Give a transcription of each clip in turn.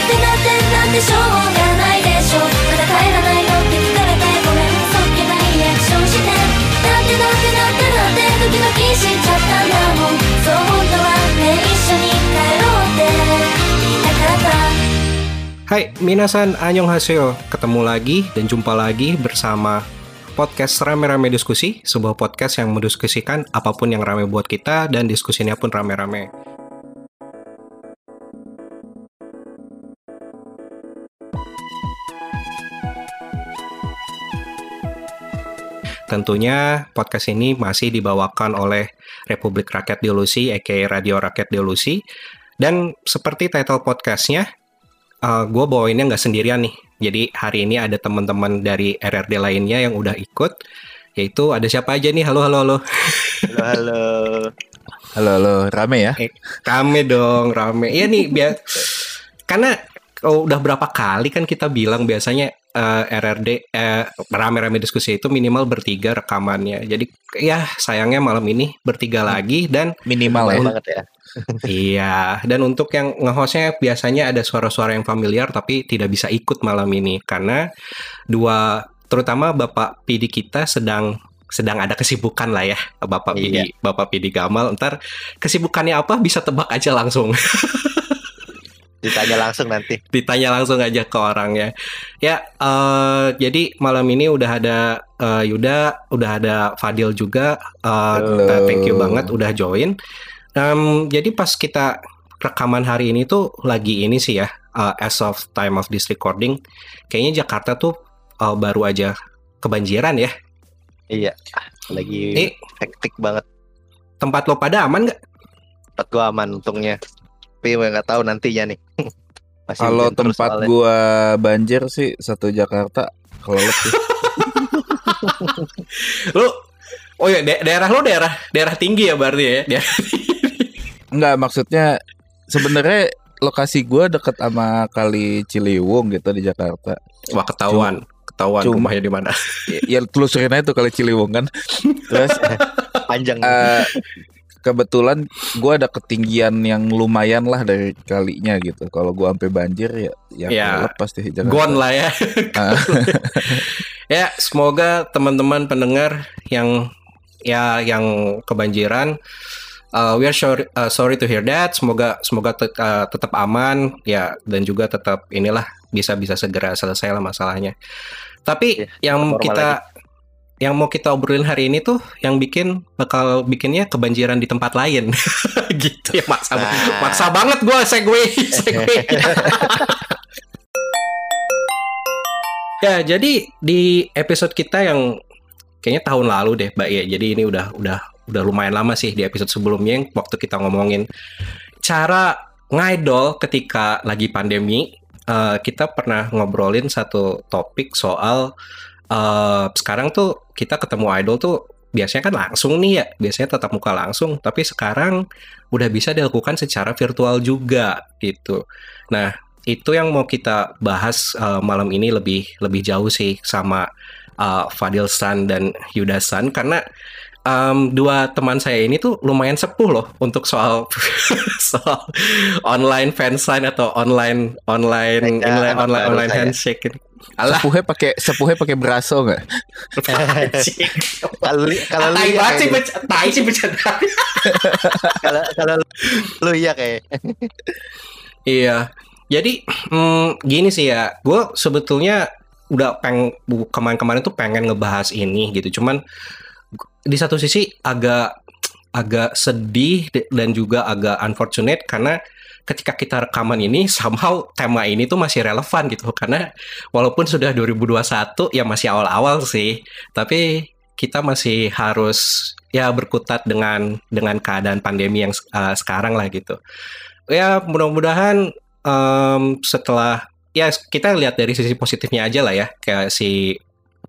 ってなってなんてしょうがないでしょまだ帰らないのって聞かれてごめんそっけないリアクションしてなんてなんてなんてなんてドキドキしちゃったんだもんそう本当はね一緒に帰ろうって言いたかった Hai, minasan annyeonghaseyo. Ketemu lagi dan jumpa lagi bersama podcast Rame-Rame Diskusi, sebuah podcast yang mendiskusikan apapun yang rame buat kita dan diskusinya pun rame-rame. Tentunya podcast ini masih dibawakan oleh Republik Rakyat Delusi, aka Radio Rakyat Delusi. Dan seperti title podcastnya, uh, gue bawainnya nggak sendirian nih. Jadi hari ini ada teman-teman dari RRD lainnya yang udah ikut. Yaitu ada siapa aja nih? Halo, halo, halo. Halo, halo. Halo, halo, rame ya? Eh, rame dong, rame. Iya nih, biar karena oh, udah berapa kali kan kita bilang biasanya eh, RRD eh, rame-rame diskusi itu minimal bertiga rekamannya. Jadi ya sayangnya malam ini bertiga lagi dan Minimal ya. Banget ya. Iya, dan untuk yang nge-hostnya biasanya ada suara-suara yang familiar tapi tidak bisa ikut malam ini karena dua terutama Bapak PD kita sedang sedang ada kesibukan lah ya Bapak Iya. PD Bapak PD Gamal ntar kesibukannya apa bisa tebak aja langsung Ditanya langsung nanti. ditanya langsung aja ke orangnya ya eh, jadi malam ini udah ada eh, Yuda udah ada Fadil juga Eh, Halo. kita thank you banget udah join Em, jadi pas kita rekaman hari ini tuh lagi ini sih ya eh, as of time of this recording kayaknya Jakarta tuh eh, baru aja kebanjiran ya Iya. Lagi ini hektik banget. tempat lo pada aman nggak Tempat gua aman untungnya. Tapi gue nggak tahu nantinya nih. Masih Kalau tempat soalnya. gua banjir sih satu Jakarta kalau lebih. lo oh ya da- daerah lo daerah daerah tinggi ya berarti ya Daerah- Enggak, maksudnya sebenarnya lokasi gua deket sama Kali Ciliwung gitu di Jakarta. wah ketahuan ketahuan Cuma- rumahnya di mana Ya, ya telusurin aja tuh Kali Ciliwung kan. Terus panjang. eh, kebetulan gua ada ketinggian yang lumayan lah dari kalinya gitu. Kalau gua sampai banjir ya ya, Ya, lepas deh Jakarta. Gon lah ya. Ah. ya, semoga teman-teman pendengar yang ya yang kebanjiran uh, we are sorry, uh, sorry to hear that. Semoga semoga tet- uh, tetap aman ya dan juga tetap inilah bisa bisa segera selesai lah masalahnya. Tapi Ya, yang kita yang mau kita obrolin hari ini tuh yang bikin bakal bikinnya kebanjiran di tempat lain gitu ya maksa Nah. maksa banget gua segue segue Ya, jadi di episode kita yang kayaknya tahun lalu deh, Mbak ya. Jadi ini udah udah udah lumayan lama sih di episode sebelumnya yang waktu kita ngomongin cara ngidol ketika lagi pandemi. eh, kita pernah ngobrolin satu topik soal eh, sekarang tuh kita ketemu idol tuh biasanya kan langsung nih ya, biasanya tatap muka langsung, tapi sekarang udah bisa dilakukan secara virtual juga gitu. Nah, itu yang mau kita bahas uh, malam ini lebih lebih jauh sih sama uh, Fadil San dan Yuda San karena um, dua teman saya ini tuh lumayan sepuh loh untuk soal soal online fansign atau online online Mereka online online, online saya. handshake ini. Alah, Sepuhnya pakai sepuhnya pakai braso nggak? anjing. Kalau kalau lu Tai iya tai sih bercanda. kalau kalau lu iya kayak Iya. Jadi mm, gini sih ya, gue sebetulnya udah peng kemarin-kemarin tuh pengen ngebahas ini gitu. Cuman di satu sisi agak agak sedih dan juga agak unfortunate karena ketika kita rekaman ini somehow tema ini tuh masih relevan gitu. Karena walaupun sudah 2021 ya masih awal-awal sih. Tapi kita masih harus ya berkutat dengan dengan keadaan pandemi yang uh, sekarang lah gitu. Ya mudah-mudahan em, setelah ya kita lihat dari sisi positifnya aja lah ya. Kayak si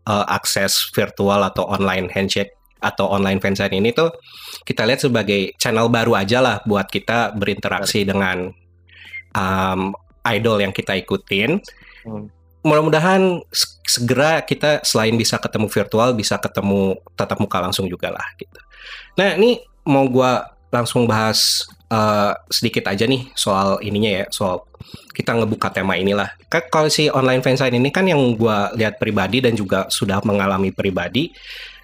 uh, akses virtual atau online handshake atau online fansign ini tuh kita lihat sebagai channel baru aja lah buat kita berinteraksi dengan um, idol yang kita ikutin. Hmm. Mudah-mudahan se- segera kita selain bisa ketemu virtual bisa ketemu tatap muka langsung juga lah gitu. Nah ini mau gua langsung bahas eh, sedikit aja nih soal ininya ya, soal kita ngebuka tema inilah. Kan kalau si online fansign ini kan yang gua lihat pribadi dan juga sudah mengalami pribadi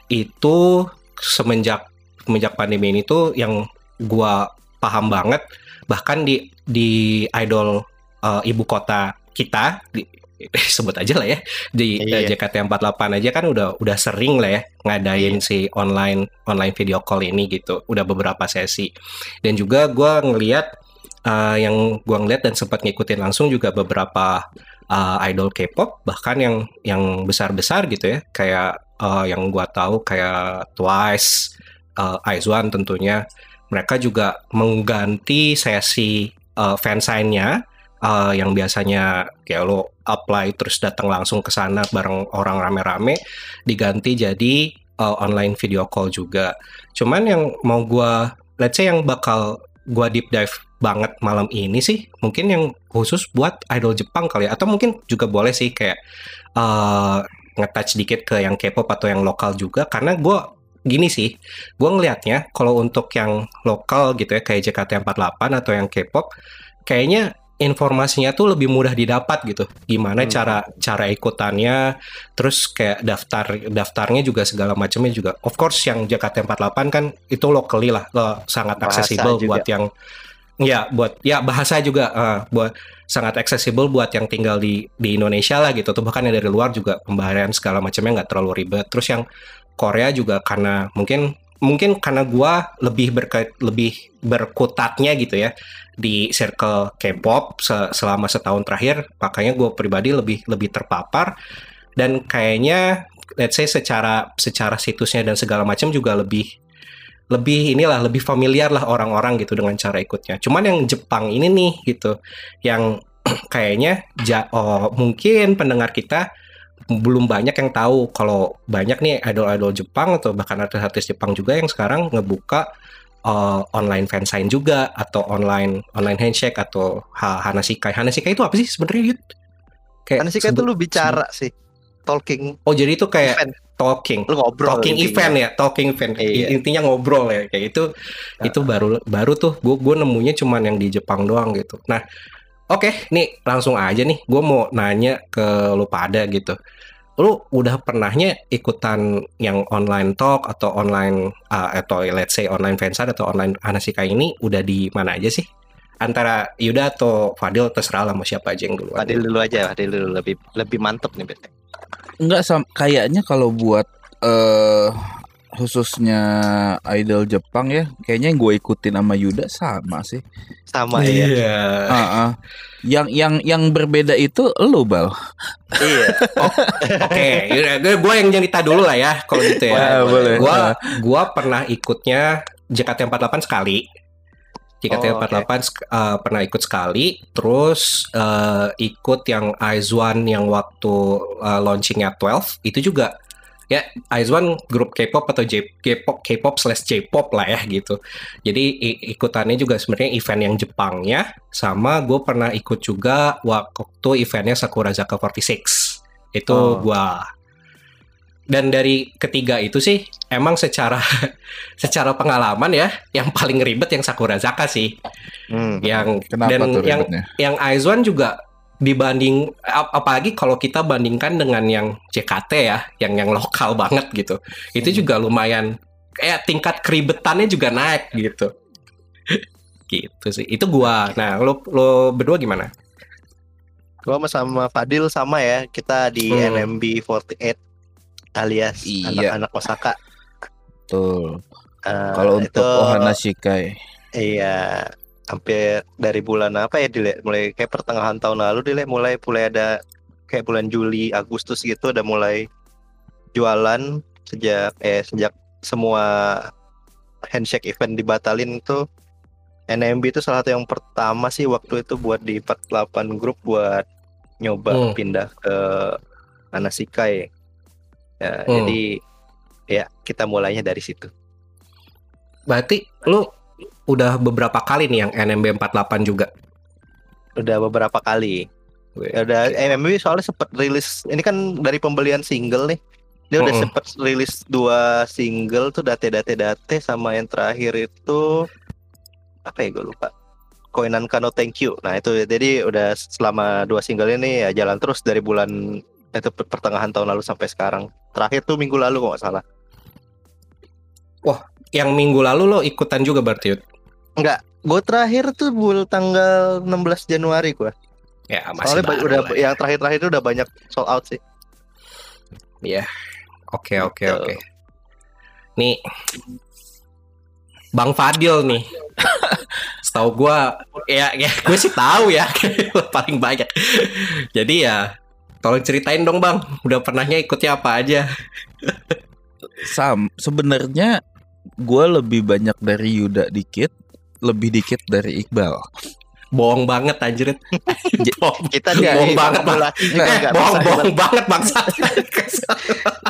itu semenjak semenjak pandemi ini tuh yang gua paham banget. Bahkan di di idol eh, ibu kota kita di, sebut aja lah ya di Iya. eh, JKT48 aja kan udah udah sering lah ya ngadain si online online video call ini gitu. Udah beberapa sesi. Dan juga gua ngelihat eh, yang gua ngeliat dan sempat ngikutin langsung juga beberapa eh, idol K-pop bahkan yang yang besar-besar gitu ya. Kayak eh, yang gua tahu kayak Twice, eh, IZ*ONE tentunya mereka juga mengganti sesi eh, fansign-nya eh, yang biasanya kayak lo apply terus datang langsung ke sana bareng orang rame-rame diganti jadi eh, online video call juga. Cuman yang mau gua let's say yang bakal gua deep dive banget malam ini sih mungkin yang khusus buat idol Jepang kali ya atau mungkin juga boleh sih kayak eh nge-touch dikit ke yang K-pop atau yang lokal juga karena gua gini sih gue ngelihatnya kalau untuk yang lokal gitu ya kayak JKT48 atau yang K-pop kayaknya informasinya tuh lebih mudah didapat gitu gimana Hmm. cara cara ikutannya terus kayak daftar daftarnya juga segala macamnya juga of course yang JKT48 kan itu locally lah lo sangat juga. buat yang ya buat ya bahasa juga eh, buat sangat accessible buat yang tinggal di di Indonesia lah gitu. Tuh bahkan yang dari luar juga pembayaran segala macamnya nggak terlalu ribet. Terus yang Korea juga karena mungkin mungkin karena gua lebih berkait lebih berkutatnya gitu ya di circle K-pop se- selama setahun terakhir makanya gue pribadi lebih lebih terpapar. Dan kayaknya let's say secara secara situsnya dan segala macam juga lebih lebih inilah lebih familiar lah orang-orang gitu dengan cara ikutnya. Cuman yang Jepang ini nih gitu yang kayaknya ja- oh, mungkin pendengar kita belum banyak yang tahu kalau banyak nih idol-idol Jepang atau bahkan artis-artis Jepang juga yang sekarang ngebuka uh, online fansign juga atau online online handshake atau ha- hanasikai. Hanasikai itu apa sih sebenarnya? Kayak sebut- tuh lu bicara sih. Talking Oh jadi itu kayak event. talking. Lu ngobrol. talking intinya. event ya, talking event. Iya. Intinya ngobrol ya kayak itu itu baru baru tuh gue gue nemunya cuman yang di Jepang doang gitu. Nah, oke, nih langsung aja nih gue mau nanya ke lu pada gitu. Lu udah pernahnya ikutan yang online talk atau online uh, atau let's say online fansite atau online Hanasika ini udah di mana aja sih? Antara Yuda atau Fadil terserah lah mau siapa aja yang duluan. Fadil dulu aja, Fadil dulu lebih lebih mantep nih Bet. Enggak sam kayaknya kalau buat eh khususnya idol Jepang ya, kayaknya yang gue ikutin sama Yuda sama sih. Sama ya. Iya. Ah, ah. Yang yang yang berbeda itu lu bal. Iya. Oke, gue gue yang cerita dulu lah ya kalau gitu ya. Wah, boleh. Gua gua pernah ikutnya JKT48 sekali. JKT48 sek- eh, pernah ikut sekali, terus eh, ikut yang IZ*ONE yang waktu eh, launchingnya 12 itu juga ya IZ*ONE grup K-pop atau J- K-pop K-pop slash J-pop lah ya gitu. Jadi ikutannya juga sebenarnya event yang Jepangnya, sama gue pernah ikut juga waktu eventnya Sakura Zaka 46 itu Oh. gua dan dari ketiga itu sih emang secara secara pengalaman ya yang paling ribet yang Sakura Zaka sih Hmm. yang Kenapa dan tuh yang ribetnya? yang Aizwan juga dibanding ap- apalagi kalau kita bandingkan dengan yang JKT ya yang yang lokal banget gitu itu juga lumayan kayak tingkat keribetannya juga naik gitu gitu sih itu gua nah lo lo berdua gimana Gua sama sama Fadil sama ya. Kita di Hmm. NMB 48 alias Iya. anak-anak Osaka. Betul. Eh, Kalau untuk itu- Ohana Shikai. Iya, hampir dari bulan apa ya Dile? Mulai kayak pertengahan tahun lalu Dile mulai mulai ada kayak bulan Juli, Agustus gitu udah mulai jualan sejak eh sejak semua handshake event dibatalin tuh NMB itu salah satu yang pertama sih waktu itu buat di 48 grup buat nyoba Hmm. pindah ke Anasikai. Ya, Hmm. jadi ya kita mulainya dari situ. berarti lu udah beberapa kali nih yang NMB 48 juga Udah beberapa kali. Ya udah MMB soalnya sempat rilis ini kan dari pembelian single nih. Dia udah Mm-mm. sempat rilis dua single tuh date date date sama yang terakhir itu apa ya gue lupa koinan kano thank you nah itu jadi udah selama dua single ini ya jalan terus dari bulan itu per- pertengahan tahun lalu sampai sekarang terakhir tuh minggu lalu kok nggak salah Yang minggu lalu lo ikutan juga berarti Yud? enggak gue terakhir tuh bulan tanggal 16 Januari gue Ya masih soalnya ba- baru udah lah ya. yang terakhir-terakhir itu udah banyak sold out sih Oke oke Gitu. oke. Nih Bang Fadil nih. Setahu gua ya ya gue sih tahu ya paling banyak. Jadi ya tolong ceritain dong Bang, udah pernahnya ikutnya apa aja? Sam, sebenarnya gue lebih banyak dari Yuda dikit, lebih dikit dari Iqbal. Bohong banget anjir. kita bohong banget Bang. Eh, nggak bohong bisa bohong banget bangsa.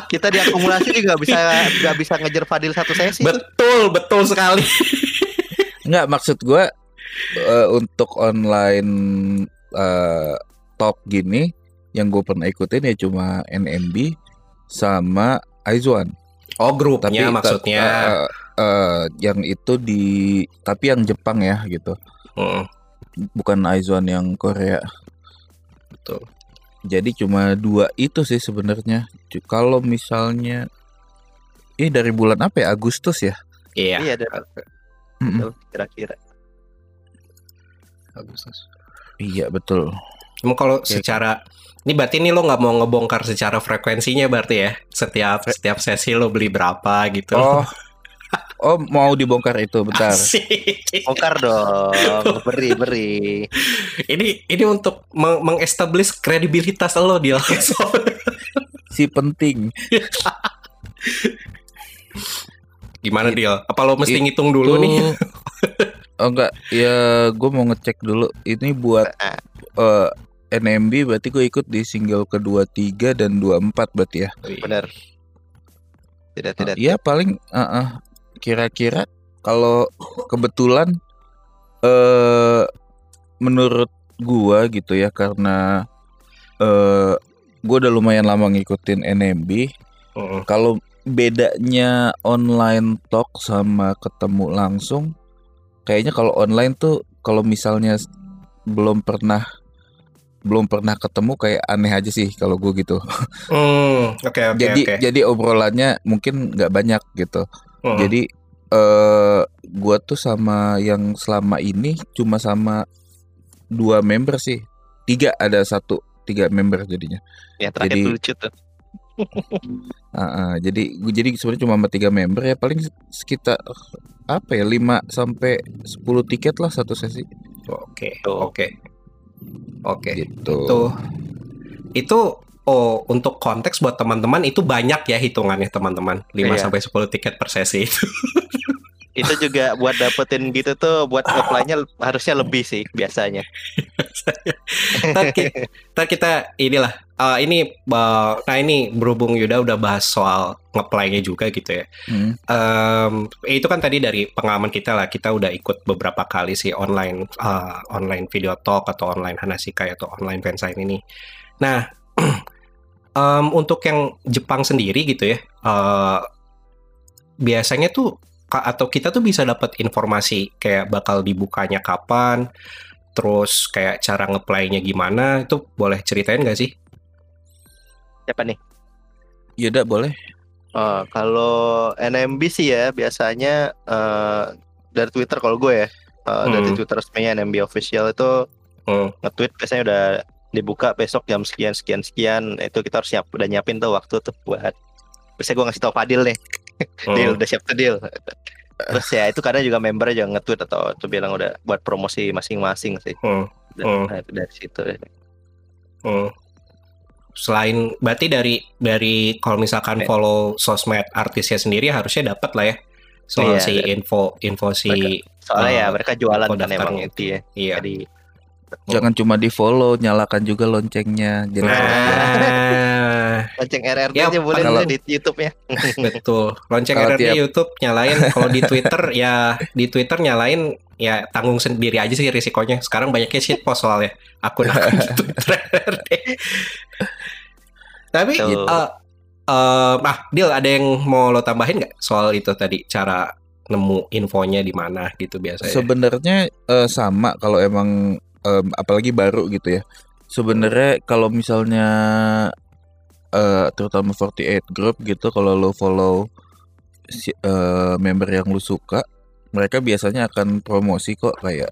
kita diakumulasi juga bisa nggak bisa ngejar Fadil satu sesi tuh. betul, betul sekali. Nggak maksud gue eh, untuk online eh, talk gini yang gue pernah ikutin ya cuma NMB sama Aizwan. Oh, grupnya tet- maksudnya. eh, eh, yang itu di tapi yang Jepang ya gitu. Hmm, Bukan Aizwan yang Korea. betul. Jadi cuma dua itu sih sebenarnya. Kalau misalnya ini dari bulan apa ya? Agustus ya? Iya. iya kira-kira Agustus. Iya betul. Cuma kalau Oke. secara ini berarti ini lo nggak mau ngebongkar secara frekuensinya berarti ya setiap setiap sesi lo beli berapa gitu. Oh, oh mau dibongkar itu bentar. Asik. bongkar dong beri beri ini ini untuk meng- mengestablish kredibilitas lo dia Si penting. Gimana dia? Apa lo mesti Itu- ngitung dulu nih? Oh enggak, ya gue mau ngecek dulu. Ini buat eh, NMB berarti gue ikut di single kedua tiga dan dua empat berarti ya. benar tidak tidak Iya paling eh, eh, kira-kira kalau kebetulan eh menurut gua gitu ya karena eh gua udah lumayan lama ngikutin NMB. Mm, Kalau bedanya online talk sama ketemu langsung, kayaknya kalau online tuh kalau misalnya belum pernah belum pernah ketemu kayak aneh aja sih kalau gue gitu. Hmm, oke oke jadi oke. jadi obrolannya mungkin nggak banyak gitu. Mm, Jadi eh gua tuh sama yang selama ini cuma sama dua member sih. Tiga ada satu, tiga member jadinya. yang terakhir jadi- lucu tuh Ah, ah, jadi gua jadi sebenarnya cuma sama tiga member ya paling sekitar apa ya 5 sampai 10 tiket lah satu sesi Oke Tuh. oke oke. gitu. Tuh itu oh untuk konteks buat teman-teman itu banyak ya hitungannya teman-teman 5 Iya. sampai 10 tiket per sesi itu. itu juga buat dapetin gitu tuh buat apply-nya harusnya lebih sih biasanya ntar, ki- ntar kita inilah eh, ini eh, nah ini berhubung Yuda udah bahas soal ngeplay-nya juga gitu ya. Hmm. Em, itu kan tadi dari pengalaman kita lah kita udah ikut beberapa kali sih online eh, online video talk atau online Hanasikai atau online fansign ini. Nah em, untuk yang Jepang sendiri gitu ya eh, biasanya tuh atau kita tuh bisa dapat informasi kayak bakal dibukanya kapan, terus kayak cara ngeplaynya gimana itu boleh ceritain gak sih? siapa nih Yuda boleh? Oh, kalau NMB sih ya biasanya eh, dari Twitter kalau gue ya eh, dari Hmm. Twitter resminya NMB official itu Hmm. nge-tweet biasanya udah dibuka besok jam sekian sekian sekian itu kita harus siap udah nyiapin tuh waktu tuh buat biasanya gue ngasih tau Fadil nih deal Hmm. udah siap tuh deal terus ya itu kadang juga member juga nge-tweet atau tuh bilang udah buat promosi masing-masing sih Hmm. Dan- Hmm. itu dari situ Hmm. Selain berarti dari dari kalau misalkan Ya. follow sosmed artisnya sendiri harusnya dapat lah ya soal Iya, si dari- info info si soalnya ya Eh, mereka jualan kan emang itu ya iya. jadi Jangan cuma di follow, nyalakan juga loncengnya. Jadi Nah, lonceng RRT Ya, aja boleh kalau- di YouTube-nya betul. Lonceng Kalau RRD tiap- YouTube nyalain. Kalau di Twitter ya di Twitter nyalain ya tanggung sendiri aja sih risikonya. Sekarang banyaknya shit post soalnya akun-akun di Twitter RRD. Tapi Tuh. eh eh, ah, Dil ada yang mau lo tambahin nggak soal itu tadi cara nemu infonya di mana gitu biasanya. Sebenarnya eh, sama kalau emang em, apalagi baru gitu ya. Sebenarnya kalau misalnya eh terutama 48 group gitu kalau lo follow si- eh, member yang lu suka, mereka biasanya akan promosi kok kayak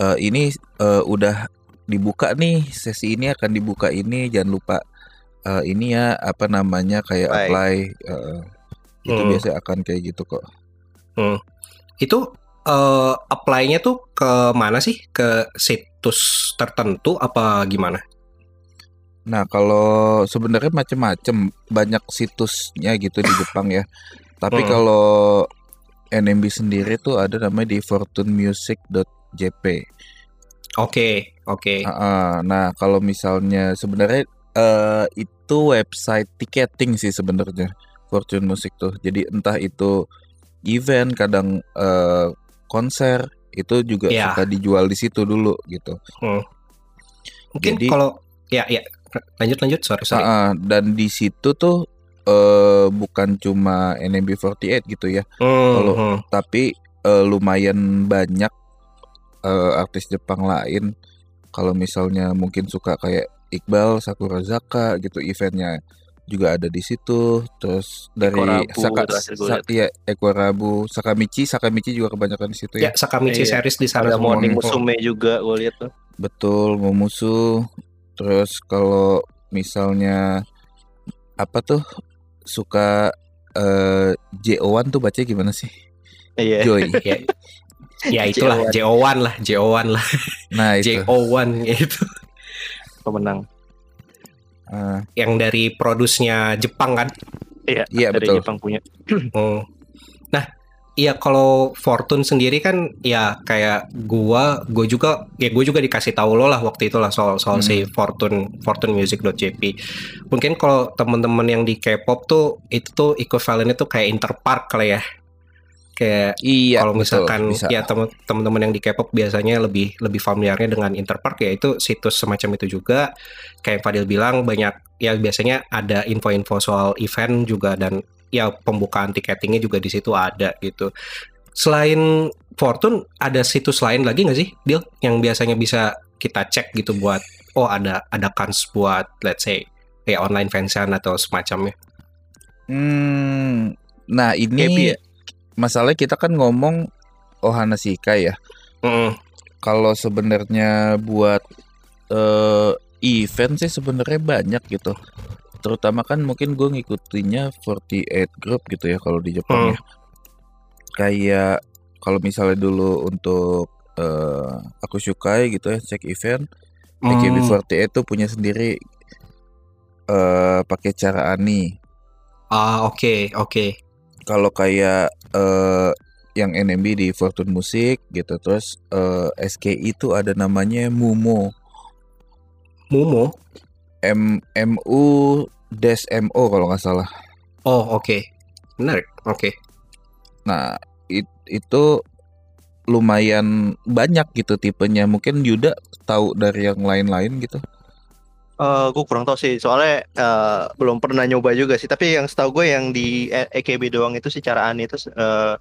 eh, ini eh, udah dibuka nih sesi ini akan dibuka ini jangan lupa eh, ini ya apa namanya kayak Apply. apply eh, itu Hmm. biasanya akan kayak gitu kok. Itu eh, apply-nya tuh ke mana sih? Ke situs tertentu apa gimana? Nah, kalau sebenarnya macam-macam banyak situsnya gitu di Jepang ya. Tapi Hmm. kalau NMB sendiri tuh ada namanya di fortunemusic.jp. Oke, oke. Ah, ah. Nah, kalau misalnya sebenarnya eh, itu website ticketing sih sebenarnya Fortune Music tuh. Jadi entah itu event, kadang eh, konser itu juga Iya. suka dijual di situ dulu gitu. Mungkin jadi- kalau ya ya lanjut lanjut sorry sorry. Ah. dan di situ tuh eh, bukan cuma NMB48 gitu ya, Hmm, kalau- hmm. tapi eh, lumayan banyak eh, artis Jepang lain. Kalau misalnya mungkin suka kayak Iqbal, Sakurazaka gitu eventnya juga ada di situ. Terus dari Ekorabu, Saka, Sa- iya, Ekorabu, Sakamichi, Sakamichi juga kebanyakan di situ Ya ya. Sakamichi Iya. series di sana. Morning Hmm. Musume juga gue lihat tuh. Betul, Momusu. Terus kalau misalnya apa tuh suka eh JO1 tuh baca gimana sih? Iya. Joy. ya, ya itulah JO1 lah, JO1 lah, Nah, itu. JO1 itu Pemenang. Ah, yang dari produsnya Jepang kan. Iya. Iya, dari betul. Jepang punya. Hmm. Iya kalau Fortune sendiri kan ya kayak gua, gua juga ya gua juga dikasih tahu lo lah waktu itu lah soal soal Hmm. si Fortune fortunemusic.jp. Mungkin kalau teman-teman yang di K-pop tuh itu tuh equivalentnya tuh kayak Interpark kali ya. Kayak iya, kalau betul, misalkan bisa. ya teman-teman yang di K-pop biasanya lebih lebih familiarnya dengan Interpark ya itu situs semacam itu juga kayak yang Fadil bilang banyak ya biasanya ada info-info soal event juga dan ya pembukaan tiketingnya juga di situ ada gitu. Selain Fortune ada situs lain lagi nggak sih, Dil, yang biasanya bisa kita cek gitu buat oh ada ada kans buat let's say kayak online fansign atau semacamnya. Hmm, nah ini ya? masalahnya kita kan ngomong Ohana Shikai ya. Mm, Kalau sebenarnya buat eh, event sih sebenarnya banyak gitu. Terutama kan mungkin gue ngikutinnya 48 group gitu ya kalau di Jepang Hmm. ya. Kayak kalau misalnya dulu untuk eh, aku sukai gitu ya cek event, Hmm. AKB48 tuh punya sendiri eh pakai cara ani. Ah oke oke. kalau kayak eh, yang NMB di Fortune Music gitu terus eh, SKI itu ada namanya Mumo Mumo. M M U Des MO kalau nggak salah Oh oke. Menarik. Oke. nah it- itu lumayan banyak gitu tipenya mungkin Yuda tahu dari yang lain-lain gitu Eh, gue kurang tahu sih, soalnya eh, belum pernah nyoba juga sih. Tapi yang setahu gue yang di E- EKB doang itu secara ani itu eh,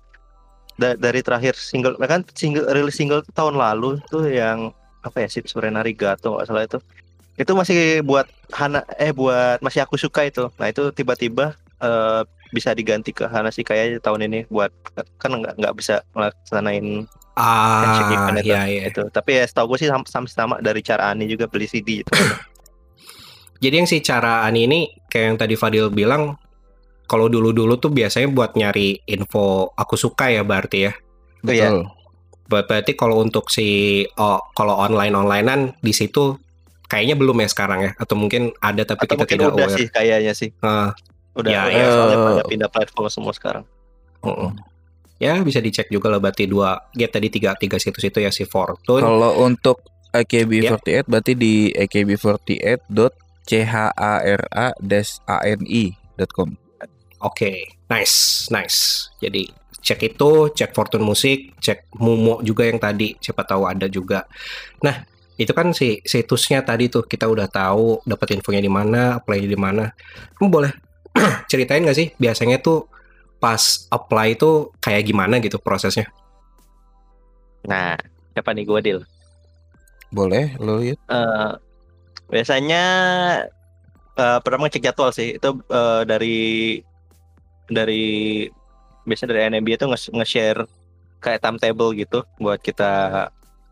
da- dari terakhir single, kan single rilis single tahun lalu tuh yang apa ya Sip Surenari Gato nggak salah itu. Itu masih buat Hana eh buat masih aku suka itu. Nah itu tiba-tiba eh, bisa diganti ke Hana sih kayak tahun ini buat kan nggak nggak bisa melaksanain Ah event itu. iya iya. itu. Tapi ya setahu gue sih sama, sama, sama dari cara ani juga beli CD itu. Jadi yang si cara Ani ini kayak yang tadi Fadil bilang kalau dulu-dulu tuh biasanya buat nyari info aku suka ya berarti ya. Oh, iya. betul Ber- Berarti kalau untuk si oh, kalau online-onlinean di situ kayaknya belum ya sekarang ya atau mungkin ada tapi Atau kita mungkin tidak udah aware. sih kayaknya sih. Ah, Udah, Ya, udah ya. soalnya pada pindah platform semua sekarang. mm-mm. Ya bisa dicek juga lah berarti dua ya tadi tiga tiga situs itu ya si Fortune. kalau untuk AKB48 berarti di akb48.chara-ani.com Oke, nice, nice. Jadi cek itu, cek Fortune Musik, cek Mumo juga yang tadi, siapa tahu ada juga. Nah, itu kan si situsnya tadi tuh kita udah tahu dapat infonya di mana, apply di mana. Kamu boleh ceritain nggak sih biasanya tuh pas apply itu kayak gimana gitu prosesnya? Nah, siapa nih gue deal? Boleh lo ya? Eh, biasanya eh pertama ngecek jadwal sih. Itu eh, dari dari biasanya dari NMB itu nge- nge-share kayak timetable gitu buat kita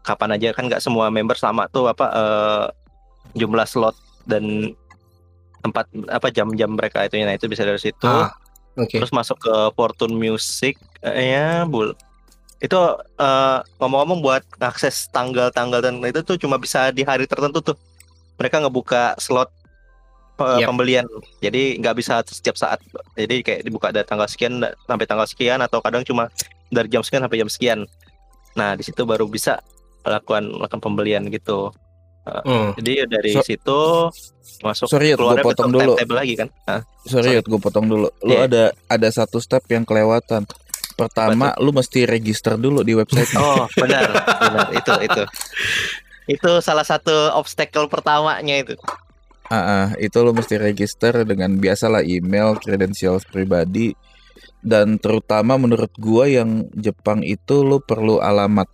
kapan aja kan nggak semua member sama tuh apa eh, jumlah slot dan tempat apa jam-jam mereka itu nah itu bisa dari situ. Ah, oke. terus masuk ke Fortune Music eh, ya bul itu eh, ngomong-ngomong buat akses tanggal-tanggal dan itu tuh cuma bisa di hari tertentu tuh. Mereka ngebuka slot pe- Yap. pembelian. Jadi nggak bisa setiap saat. Jadi kayak dibuka dari tanggal sekian sampai tanggal sekian atau kadang cuma dari jam sekian sampai jam sekian. Nah di situ baru bisa melakukan melakukan pembelian gitu Hmm. jadi dari So- situ masuk Sorry, gua keluarnya potong dulu. lagi kan Hah? Sorry, Yud, gue potong dulu. Lu Iya. ada ada satu step yang kelewatan. Pertama, lu mesti register dulu di website. Oh benar, benar itu itu itu salah satu obstacle pertamanya itu. Ah, ah, itu lu mesti register dengan biasalah email, credentials pribadi dan terutama menurut gua yang Jepang itu lu perlu alamat.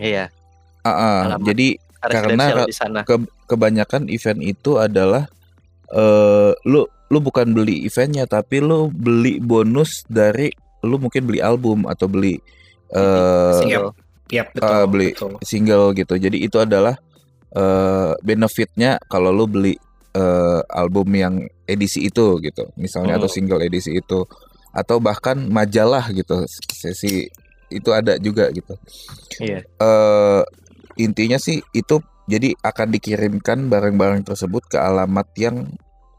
Iya, Ah, ah, Alamat. jadi Karena di sana. ke- kebanyakan event itu adalah eh lu lu bukan beli eventnya tapi lu beli bonus dari lu mungkin beli album atau beli eh Siap. Yap, betul. Ah, beli. betul. single gitu. Jadi itu adalah eh benefitnya kalau lu beli eh, album yang edisi itu gitu. Misalnya atau Hmm. single edisi itu atau bahkan majalah gitu. Sesi itu ada juga gitu. Iya. eh intinya sih itu jadi akan dikirimkan barang-barang tersebut ke alamat yang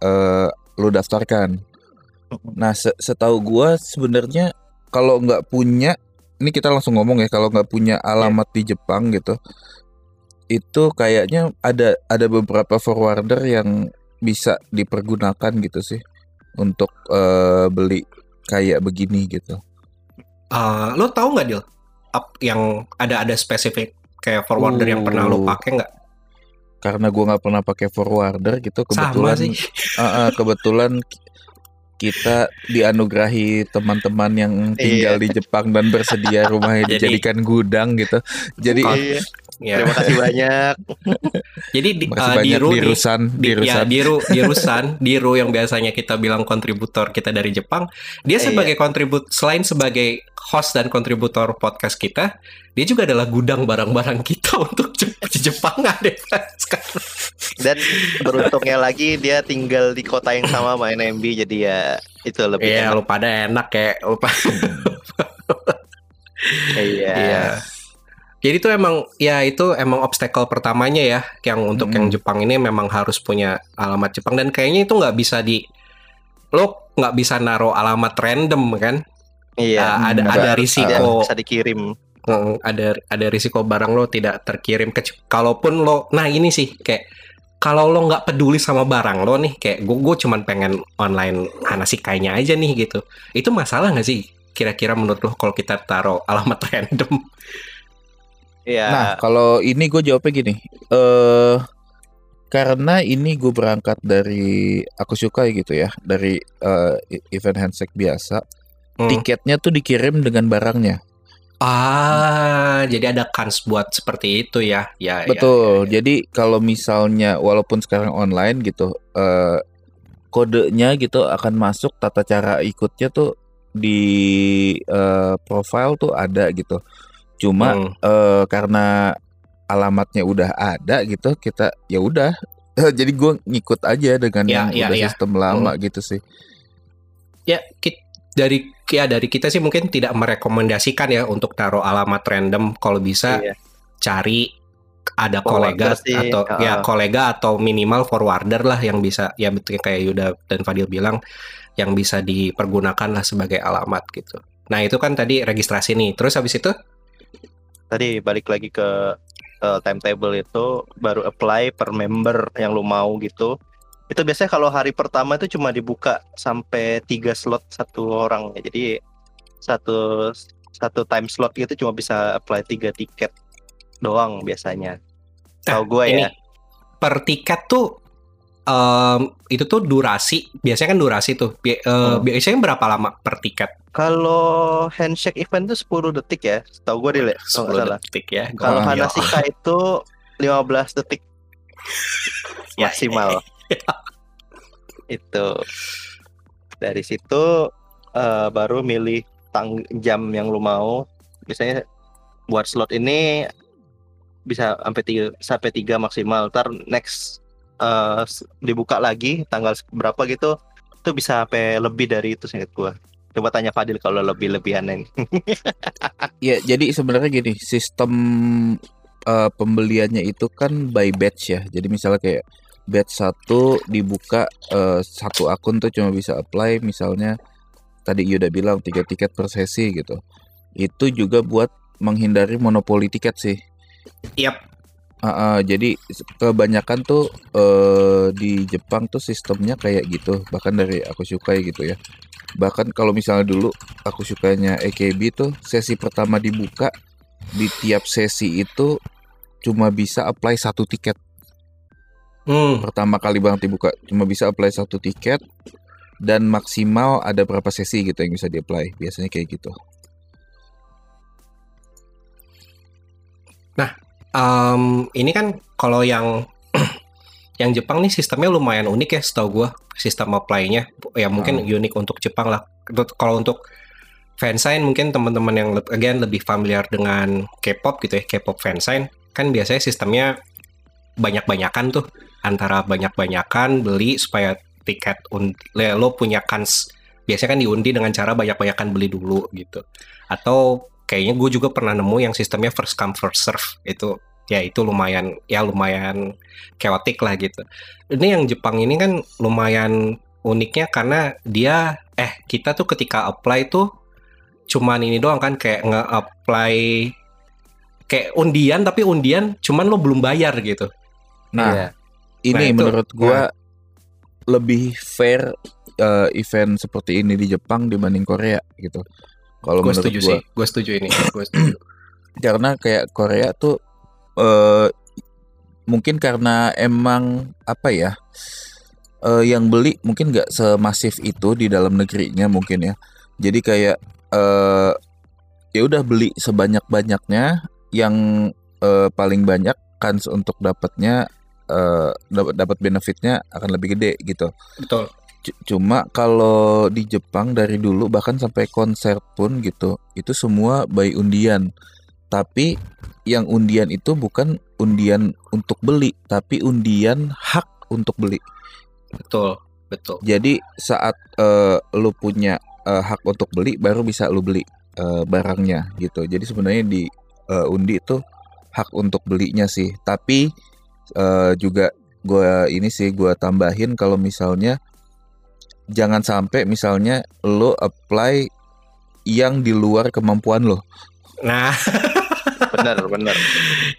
eh lu daftarkan. Nah, se- setahu gua sebenarnya kalau nggak punya ini kita langsung ngomong ya kalau nggak punya alamat di Jepang gitu itu kayaknya ada ada beberapa forwarder yang bisa dipergunakan gitu sih untuk eh, beli kayak begini gitu. Ah, lo tahu nggak Dil? Up yang ada ada spesifik kayak forwarder yang pernah lo Uh, pakai nggak? Karena gua nggak pernah pakai forwarder gitu Sama kebetulan sih. Ah, ah, kebetulan ki- kita dianugerahi teman-teman yang tinggal di Jepang dan bersedia rumahnya Jadi- dijadikan gudang gitu. Jadi Iya. Ya. Terima kasih banyak. Jadi di, ah, banyak Diru di Rusan, di di, ya, Rusan. Diru, Dirusan, Diru yang biasanya kita bilang kontributor kita dari Jepang, dia Iya. sebagai kontribut selain sebagai host dan kontributor podcast kita, dia juga adalah gudang barang-barang kita untuk Jep- di Jepang ada sekarang. Dan beruntungnya lagi dia tinggal di kota yang sama sama NMB jadi ya itu lebih Iya, enak. lu pada enak ya, lu pa- Iya. Iya. Jadi itu emang ya itu emang obstacle pertamanya ya yang untuk Mm. yang Jepang ini memang harus punya alamat Jepang dan kayaknya itu nggak bisa di lo nggak bisa naruh alamat random kan? Iya. Ah, ada ada risiko bisa dikirim. Ada ada risiko barang lo tidak terkirim ke kalaupun lo nah ini sih kayak kalau lo nggak peduli sama barang lo nih kayak gue gue cuman pengen online Hanasikai-nya aja nih gitu itu masalah nggak sih kira-kira menurut lo kalau kita taruh alamat random Iya. Nah, kalau ini gue jawabnya gini. Eh karena ini gue berangkat dari aku suka gitu ya, dari e- event handshake biasa. Hmm. Tiketnya tuh dikirim dengan barangnya. Ah, jadi ada kans buat seperti itu ya. Ya, ya, Betul. ya, ya. Jadi kalau misalnya walaupun sekarang online gitu, eh kodenya gitu akan masuk tata cara ikutnya tuh di eh, profile tuh ada gitu. Cuma Hmm. eh, karena alamatnya udah ada gitu, kita ya udah. Jadi gue ngikut aja dengan Ya, yang ya, udah ya. sistem lama gitu sih. Ya, ki- dari ya dari kita sih mungkin tidak merekomendasikan ya untuk taruh alamat random kalau bisa Iya. cari ada kolega sih, atau ya uh-uh. kolega atau minimal forwarder lah yang bisa ya betul kayak Yuda dan Fadil bilang yang bisa dipergunakan lah sebagai alamat gitu. Nah, itu kan tadi registrasi nih. Terus habis itu Tadi balik lagi ke eh, timetable itu baru apply per member yang lu mau gitu. Itu biasanya kalau hari pertama itu cuma dibuka sampai tiga slot satu orang ya. Jadi satu satu time slot gitu cuma bisa apply tiga tiket doang biasanya. Tahu gue ini ya. per tiket tuh em, itu tuh durasi biasanya kan durasi tuh Bi- Hmm. biasanya berapa lama per tiket Kalau handshake event tuh 10 detik ya, setahu gue nggak 10 salah. detik ya Kalau nggak- Hanashika itu 15 detik Ya, maksimal. itu dari situ eh, baru milih tang jam yang lu mau. Biasanya buat slot ini bisa sampai tiga sampai tiga maksimal. Ntar next eh, s- dibuka lagi tanggal berapa gitu, itu bisa sampai lebih dari itu singkat gua. Coba tanya Fadil kalau lebih-lebihan Ya, jadi sebenarnya gini, sistem eh, pembeliannya itu kan by batch ya. Jadi misalnya kayak batch satu dibuka eh, satu akun tuh cuma bisa apply misalnya tadi Yuda bilang tiga tiket per sesi gitu. Itu juga buat menghindari monopoli tiket sih. Yap. Ah, ah, jadi kebanyakan tuh eh, di Jepang tuh sistemnya kayak gitu. Bahkan dari aku sukai gitu ya. Bahkan kalau misalnya dulu aku sukanya AKB tuh sesi pertama dibuka di tiap sesi itu cuma bisa apply satu tiket. Hmm, Pertama kali banget dibuka cuma bisa apply satu tiket dan maksimal ada berapa sesi gitu yang bisa di-apply. Biasanya kayak gitu. Em, ini kan kalau yang yang Jepang nih sistemnya lumayan unik ya setahu gua sistem apply-nya. Ya mungkin Hmm. unik untuk Jepang lah. Kalau untuk fansign mungkin teman-teman yang again lebih familiar dengan K-pop gitu ya K-pop fansign kan biasanya sistemnya banyak-banyakan tuh. Antara banyak-banyakan beli supaya tiket lo punya kans biasanya kan diundi dengan cara banyak-banyakan beli dulu gitu. Atau kayaknya gue juga pernah nemu yang sistemnya first come first serve itu ya itu lumayan ya lumayan chaotic lah gitu ini yang Jepang ini kan lumayan uniknya karena dia eh kita tuh ketika apply tuh cuman ini doang kan kayak nge-apply kayak undian tapi undian cuman lo belum bayar gitu Nah, Iya. ini Nah, itu- menurut gua lebih fair eh, event seperti ini di Jepang dibanding Korea gitu. Kalau gue setuju gua, sih gue setuju ini gue setuju karena kayak Korea tuh eh mungkin karena emang apa ya eh, yang beli mungkin nggak semasif itu di dalam negerinya mungkin ya. Jadi kayak eh ya udah beli sebanyak banyaknya yang eh, paling banyak kans untuk dapatnya eh dapat dapat benefitnya akan lebih gede gitu. betul Cuma kalau di Jepang dari dulu bahkan sampai konser pun gitu, itu semua by undian. Tapi yang undian itu bukan undian untuk beli, tapi undian hak untuk beli. betul betul Jadi saat eh, lu punya eh, hak untuk beli, baru bisa lu beli eh, barangnya gitu. Jadi sebenarnya di eh, undi itu hak untuk belinya sih. Tapi eh, juga gua ini sih gua tambahin kalau misalnya jangan sampai misalnya lo apply yang di luar kemampuan lo. nah. Bener bener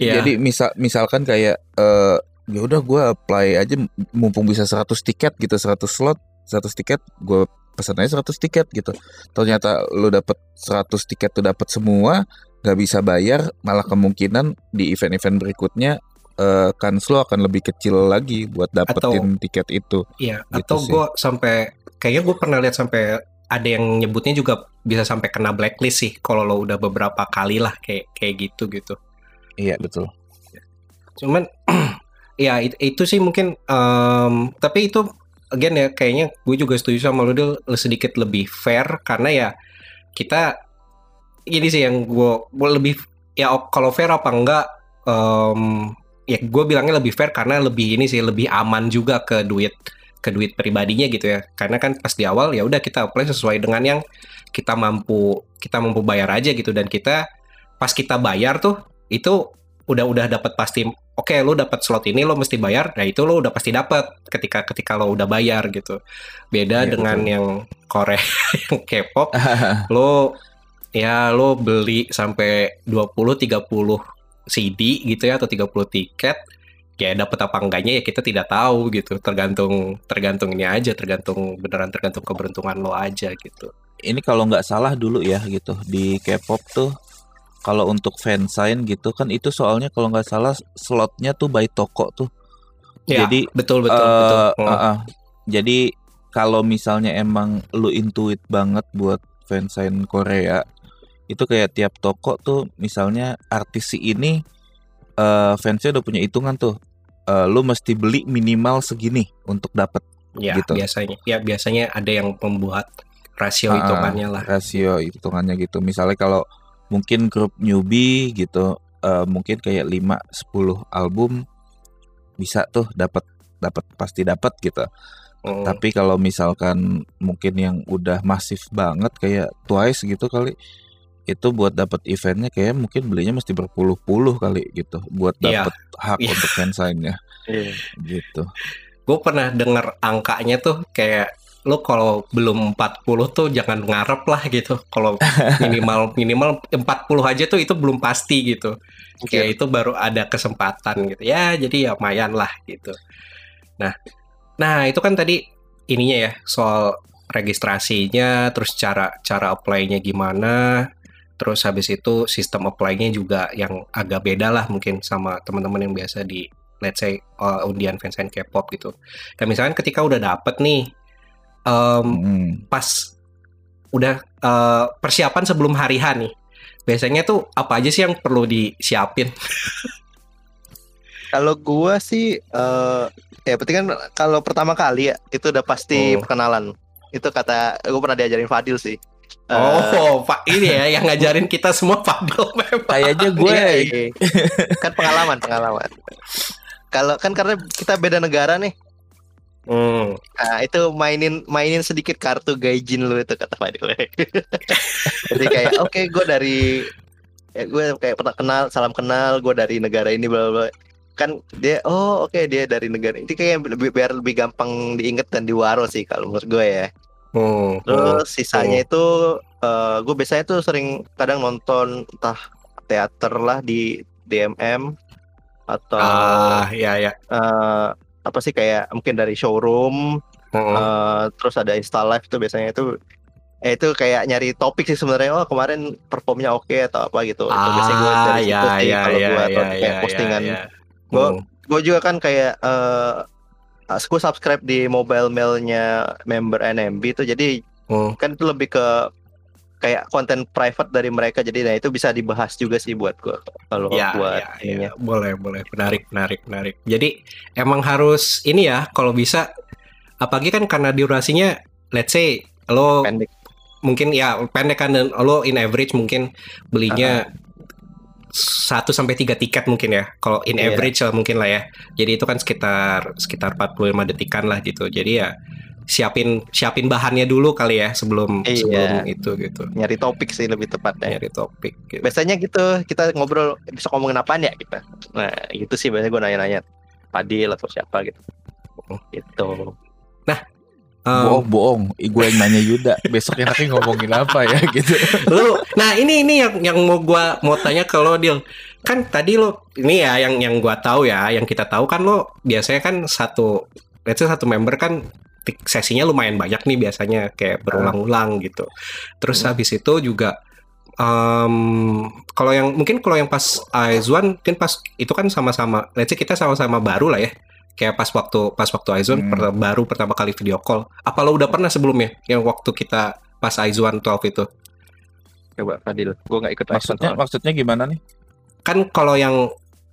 ya Jadi misal misalkan kayak eh ya udah gua apply aja mumpung bisa 100 tiket gitu 100 slot 100 tiket gue pesan aja 100 tiket gitu. Ternyata lo dapet 100 tiket tuh dapat semua nggak bisa bayar malah kemungkinan di event-event berikutnya eh kans lo akan lebih kecil lagi buat dapetin tiket itu. Iya, Gitu atau gue sampai kayaknya gue pernah lihat sampai ada yang nyebutnya juga bisa sampai kena blacklist sih kalau lo udah beberapa kali lah kayak kayak gitu gitu. iya betul. Cuman ya it- itu, sih mungkin em, tapi itu again ya kayaknya gue juga setuju sama lo Dil, sedikit lebih fair karena ya kita ini sih yang gue lebih ya kalau fair apa enggak em, ya gue bilangnya lebih fair karena lebih ini sih lebih aman juga ke duit ke duit pribadinya gitu ya. Karena kan pas di awal ya udah kita apply sesuai dengan yang kita mampu kita mampu bayar aja gitu. Dan kita pas kita bayar tuh itu udah udah dapat pasti oke lo dapat slot ini lo mesti bayar. Nah itu lo udah pasti dapat ketika ketika lo udah bayar gitu. Beda Iya, dengan betul. yang Korea yang K-pop. Lo ya lo beli sampai 20 30 CD gitu ya atau 30 tiket ya dapat apa enggaknya ya kita tidak tahu gitu tergantung tergantung ini aja tergantung beneran tergantung keberuntungan lo aja gitu ini kalau nggak salah dulu ya gitu di K-pop tuh kalau untuk fansign gitu kan itu soalnya kalau nggak salah slotnya tuh by toko tuh Ya, Jadi betul betul eh, betul. Uh, uh. Jadi kalau misalnya emang lu intuit banget buat fansign Korea, itu kayak tiap toko tuh misalnya artis si ini eh fansnya udah punya hitungan tuh. Eh, lu mesti beli minimal segini untuk dapat ya gitu. biasanya. Ya biasanya ada yang membuat rasio hitungannya lah. rasio hitungannya gitu. Misalnya kalau mungkin grup newbie gitu, eh, mungkin kayak 5 10 album bisa tuh dapat dapat pasti dapat gitu. Hmm. Tapi kalau misalkan mungkin yang udah masif banget kayak Twice gitu kali itu buat dapat eventnya kayak mungkin belinya mesti berpuluh-puluh kali gitu buat Iya. dapat hak Iya. untuk fansign-nya Iya. gitu. gue pernah denger angkanya tuh kayak lo kalau belum 40 tuh jangan ngarep lah gitu. Kalau minimal minimal 40 aja tuh itu belum pasti gitu. Kayak itu baru ada kesempatan gitu. Ya, jadi ya lumayan lah gitu. Nah, nah itu kan tadi ininya ya soal registrasinya, terus cara cara apply-nya gimana, terus habis itu sistem apply-nya juga yang agak beda lah mungkin sama teman-teman yang biasa di let's say uh, undian fansign K-pop gitu. Dan misalkan ketika udah dapet nih, em, Mm. pas udah eh, persiapan sebelum hari H nih, biasanya tuh apa aja sih yang perlu disiapin? Kalau gua sih eh ya penting kan kalau pertama kali ya itu udah pasti Hmm. perkenalan. Itu kata gua pernah diajarin Fadil sih. Oh, Pak ini ya yang ngajarin kita semua Fadil memang. Kayaknya gue iya, iya. kan pengalaman pengalaman. Kalau kan karena kita beda negara nih. Hmm. Nah, itu mainin mainin sedikit kartu gaijin lu itu kata Fadil. Jadi kayak oke gue dari ya gue kayak pernah kenal salam kenal gue dari negara ini bla bla kan dia oh oke dia dari negara ini kayak lebih biar lebih gampang diinget dan diwaro sih kalau menurut gue ya Hmm. terus sisanya itu eh, gue biasanya tuh sering kadang nonton entah teater lah di DMM atau Ah, ya ya. eh, apa sih kayak mungkin dari showroom Hmm. Eh, terus ada Insta Live itu biasanya itu eh itu kayak nyari topik sih sebenarnya oh kemarin performnya oke atau apa gitu itu biasanya gue Ah, dari ya situ sih ya kalau ya gue ya atau kayak ya postingan ya. Gua- Hmm. gue juga kan kayak eh gue subscribe di mobile mailnya member NMB itu jadi Hmm. kan itu lebih ke kayak konten private dari mereka jadi nah itu bisa dibahas juga sih buat gue kalau Ya, buat ya, ininya. ya. boleh, boleh. Menarik, menarik, menarik. Jadi emang harus ini ya, kalau bisa, apalagi kan karena durasinya, let's say lo pendek mungkin ya pendek kan dan lo in average mungkin belinya satu sampai tiga tiket mungkin ya. Kalau in Iya. average lah mungkin lah ya. Jadi itu kan sekitar sekitar 45 detikan lah gitu. Jadi ya siapin siapin bahannya dulu kali ya sebelum Iya. sebelum itu gitu. nyari topik sih lebih tepatnya Nyari topik gitu. biasanya gitu kita ngobrol bisa ngomongin apaan ya kita nah gitu sih biasanya gue nanya-nanya Padil atau siapa gitu gitu Um, bohong bohong. Gue yang nanya Yuda. Besok enaknya ngomongin apa ya gitu. Lu nah ini ini yang yang mau gua mau tanya ke lo Dil. Kan tadi lo ini ya yang yang gua tahu ya yang kita tahu kan lo biasanya kan satu let's say satu member kan sesinya lumayan banyak nih biasanya kayak berulang-ulang gitu. Terus Hmm. habis itu juga em, kalau yang mungkin kalau yang pas Aizwan mungkin pas itu kan sama-sama let's say kita sama-sama baru lah ya kayak pas waktu pas waktu Aizwan Hmm. per- baru pertama kali video call. Apa lo udah pernah sebelumnya yang waktu kita pas Aizwan 12 itu? Coba Fadil. Gue nggak ikut maksudnya Aizwan maksudnya gimana nih? Kan kalau yang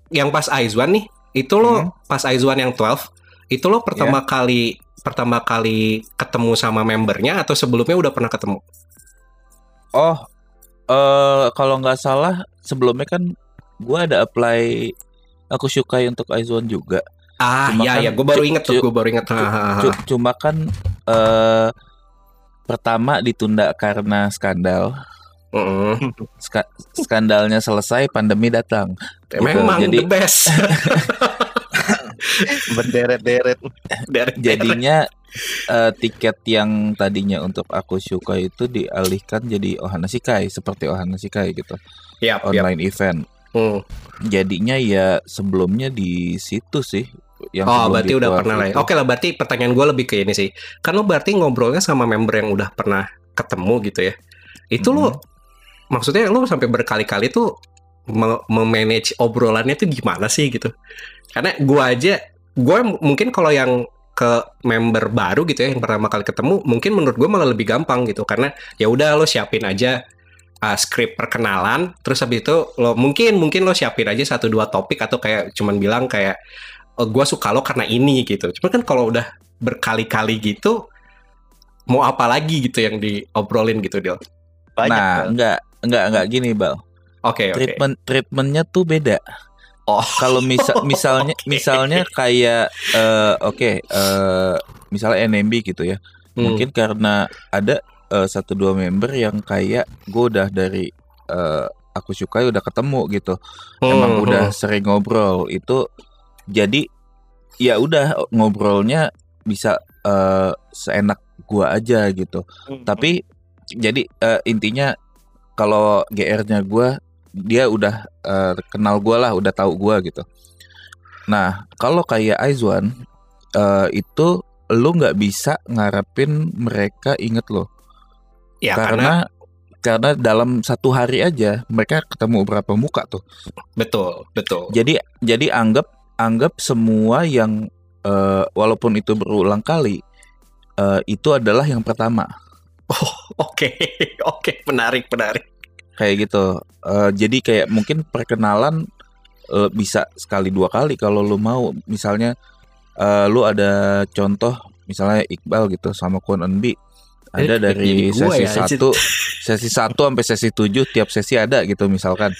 yang pas Aizwan nih itu lo Hmm. pas Aizwan yang 12 itu lo pertama kali pertama kali ketemu sama membernya atau sebelumnya udah pernah ketemu? Oh eh kalau nggak salah sebelumnya kan gue ada apply aku sukai untuk Aizwan juga ah Cuma ya kan ya gue baru inget tuh gue baru inget cuma kan eh pertama ditunda karena skandal. Ska- skandalnya selesai pandemi datang. Gitu, memang jadi- the best. Berderet-deret. Jadinya eh, tiket yang tadinya untuk aku suka itu dialihkan jadi Ohana Shikai seperti Ohana Shikai gitu. Yap. online event. Hmm. jadinya ya sebelumnya di situ sih yang Oh, berarti udah pernah lah ya. Oke lah, berarti pertanyaan gue lebih ke ini sih. Kan lo berarti ngobrolnya sama member yang udah pernah ketemu gitu ya. Itu lo, maksudnya lo sampai berkali-kali tuh me- memanage obrolannya tuh gimana sih gitu? Karena gue aja gue mungkin kalau yang ke member baru gitu ya yang pertama kali ketemu mungkin menurut gue malah lebih gampang gitu karena ya udah lo siapin aja uh, skrip perkenalan terus habis itu lo mungkin mungkin lo siapin aja satu dua topik atau kayak cuman bilang kayak oh, gue suka lo karena ini gitu cuma kan kalau udah berkali-kali gitu mau apa lagi gitu yang diobrolin gitu Dil Banyak. nah, Bal. enggak enggak enggak gini, Bal. oke oke Treatment treatmentnya tuh beda. oh Kalau misal misalnya misalnya kayak eh, oke eh, misalnya NMB gitu ya. Hmm. Mungkin karena ada eh, satu dua member yang kayak gue udah dari eh, aku suka udah ketemu gitu. Emang Hmm, udah hmm. sering ngobrol itu jadi ya udah ngobrolnya bisa eh, seenak gua aja gitu. Hmm. Tapi jadi eh, intinya kalau GR-nya gua dia udah eh, kenal gua lah, udah tahu gua gitu. Nah, kalau kayak Aizwan eh, itu lu nggak bisa ngarepin mereka inget lo ya karena, karena karena dalam satu hari aja mereka ketemu berapa muka tuh. betul betul Jadi jadi anggap anggap semua yang eh, walaupun itu berulang kali eh, itu adalah yang pertama. Oke. Oke menarik menarik. Kayak gitu. Eh, jadi kayak mungkin perkenalan eh, bisa sekali dua kali kalau lu mau. Misalnya eh, lu ada contoh misalnya Iqbal gitu sama Kwon Eunbi ada Eh, dari sesi ya, satu sesi satu sampai sesi tujuh tiap sesi ada gitu misalkan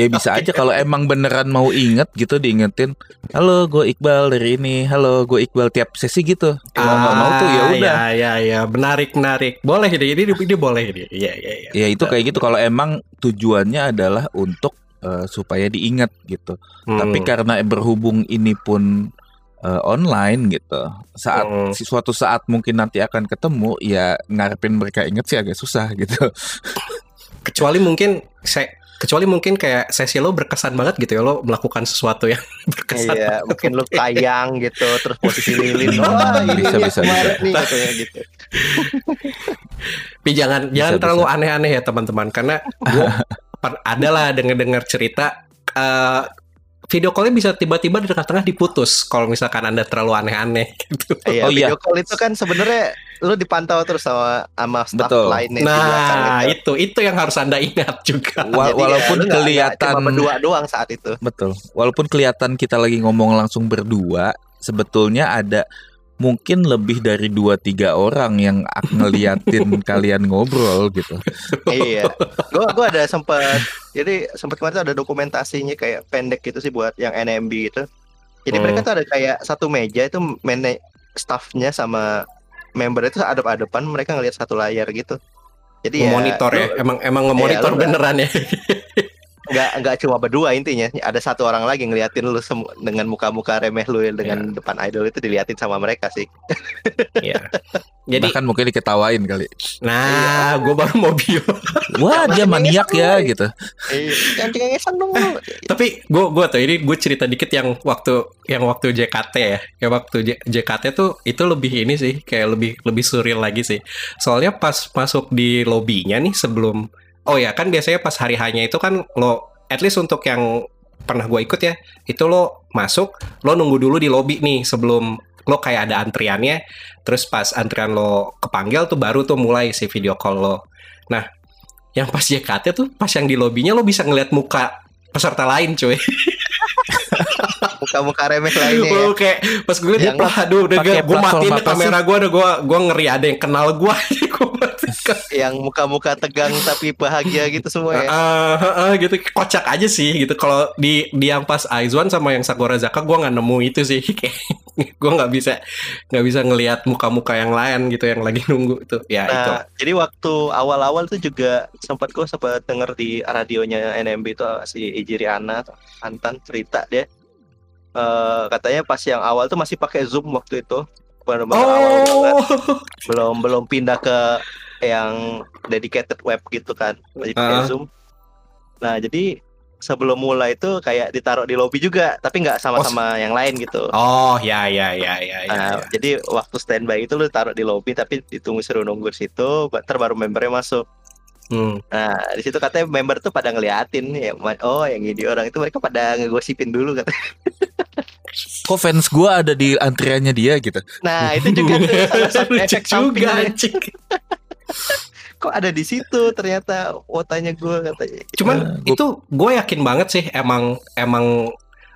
ya bisa aja kalau emang beneran mau inget gitu diingetin halo gue Iqbal dari ini halo gue Iqbal tiap sesi gitu. Kalau nggak mau tuh ya udah. ya ya ya menarik menarik. Boleh ini ini ini boleh ini. Ya ya ya ya itu kayak gitu. Kalau emang tujuannya adalah untuk eh, supaya diingat gitu. Hmm. tapi karena berhubung ini pun eh, online gitu saat Hmm. suatu saat mungkin nanti akan ketemu ya ngarepin mereka inget sih agak susah gitu. Kecuali mungkin saya kecuali mungkin kayak sesi lo berkesan banget gitu ya lo melakukan sesuatu yang berkesan Iya, mungkin lu kayang gitu, terus posisi lilin. Wah, ini Bisa, bisa, kemarin nih katanya gitu. tapi jangan jangan bisa. terlalu aneh-aneh ya teman-teman karena gue ada lah dengar-dengar cerita eh, video callnya bisa tiba-tiba di tengah-tengah diputus kalau misalkan anda terlalu aneh-aneh gitu Iya, Oh, iya. video call itu kan sebenarnya lu dipantau terus sama sama staff Betul. lainnya nah gitu. itu itu yang harus anda ingat juga Wa- Jadi ya, walaupun nggak kelihatan cuma berdua doang saat itu. betul walaupun kelihatan kita lagi ngomong langsung berdua sebetulnya ada mungkin lebih dari dua tiga orang yang ngeliatin kalian ngobrol gitu iya. Gua gua ada sempat jadi sempat kemarin tuh ada dokumentasinya kayak pendek gitu sih buat yang NMB gitu. Jadi Hmm. mereka tuh ada kayak satu meja itu manage staffnya sama member itu adep-adepan mereka ngelihat satu layar gitu. Jadi ya monitor ya lu emang emang ngemonitor Iya, nggak- beneran ya nggak nggak cuma berdua intinya. Ada satu orang lagi ngeliatin lu semu- dengan muka-muka remeh lu Iya. dengan depan idol itu diliatin sama mereka sih. Iya. jadi bahkan mungkin diketawain kali. Nah gue baru mau bio wah dia maniak ya gitu. Eh, cengengesan dong tapi gue gue tuh ini gue cerita dikit yang waktu yang waktu JKT ya. Yang waktu J- JKT tuh itu lebih ini sih kayak lebih lebih surreal lagi sih. Soalnya pas masuk di lobbynya nih sebelum oh ya kan biasanya pas hari hanya itu kan lo at least untuk yang pernah gue ikut ya itu lo masuk lo nunggu dulu di lobby nih sebelum lo kayak ada antriannya. Terus pas antrian lo kepanggil tuh baru tuh mulai si video call lo. Nah yang pas JKT tuh pas yang di lobbynya lo bisa ngeliat muka peserta lain cuy Muka-muka remeh lainnya ya. Kayak pas gue liat Yang dia aduh udah gue matiin kamera gue udah gue gue ngeri ada yang kenal gue Yang muka-muka tegang tapi bahagia gitu semua ya. Ah, ah, ah, gitu. Kocak aja sih gitu. Kalau di di yang pas Aizwan sama yang Sakura Zaka gue nggak nemu itu sih. Kayak gue nggak bisa nggak bisa ngelihat muka-muka yang lain gitu yang lagi nunggu itu. Ya itu. Nah, jadi waktu awal-awal tuh juga sempat gue sempat denger di radionya NMB itu si Ijiri Ana Antan cerita dia eh katanya pas yang awal tuh masih pakai Zoom waktu itu. Benar-benar awal banget oh belum belum pindah ke yang dedicated web gitu kan. Masih pakai Ah. Zoom. Nah jadi sebelum mulai itu kayak ditaruh di lobby juga tapi nggak sama-sama yang lain gitu. Oh ya ya ya ya ya, Nah, ya. jadi waktu standby itu lu taruh di lobby tapi ditunggu suruh nunggu di situ, ntar baru membernya masuk. Hmm. Nah, di situ katanya member tuh pada ngeliatin ya, oh yang ini orang itu mereka pada ngegosipin dulu katanya. Kok fans gua ada di antriannya dia gitu. Nah, itu juga tuh salah satu efek samping juga kok ada di situ ternyata wotanya gue katanya. Cuman gua- itu gue yakin banget sih emang emang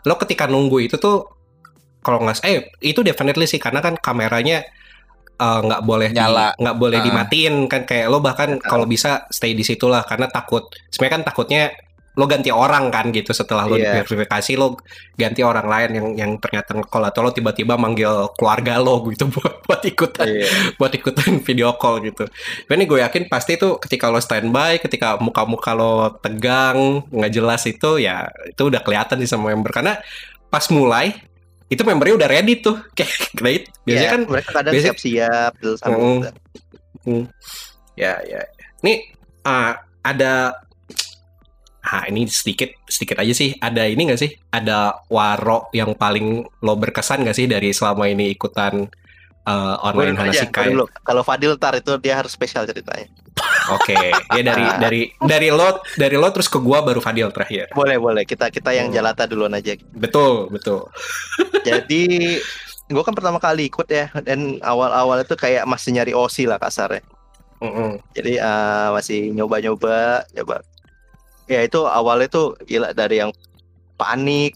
lo ketika nunggu itu tuh kalau nggak eh itu definitely sih karena kan kameranya eh, nggak boleh di- Nyala. nggak boleh Ah. dimatiin kan kayak lo bahkan kalau bisa stay di situ lah karena takut sebenarnya kan takutnya lo ganti orang kan gitu setelah lo Iya. diverifikasi lo ganti orang lain yang yang ternyata call atau lo tiba-tiba manggil keluarga lo gitu buat buat ikutan Iya. buat ikutan video call gitu. Ini gue yakin pasti itu ketika lo standby, ketika muka-muka lo tegang, nggak jelas itu ya itu udah kelihatan sih sama member karena pas mulai itu membernya udah ready tuh kayak great. Biasanya Iya, kan mereka kadang biasanya- siap-siap terus Mm. udah. ya ya. Nih ah, ada Ah, ini sedikit sedikit aja sih. Ada ini nggak sih? Ada waro yang paling lo berkesan nggak sih dari selama ini ikutan eh, Gua online Hanasikai? dulu. Kalau Fadil tar itu dia harus spesial ceritanya. Oke, ya dari Ah. dari dari lo dari lo terus ke gua baru Fadil terakhir. Boleh boleh kita kita yang Hmm. jalata duluan aja. Betul, betul. Jadi gue kan pertama kali ikut ya dan awal-awal itu kayak masih nyari osi lah kasarnya. Mm-mm. Jadi eh, masih nyoba-nyoba, coba. Ya itu awalnya tuh gila dari yang panik,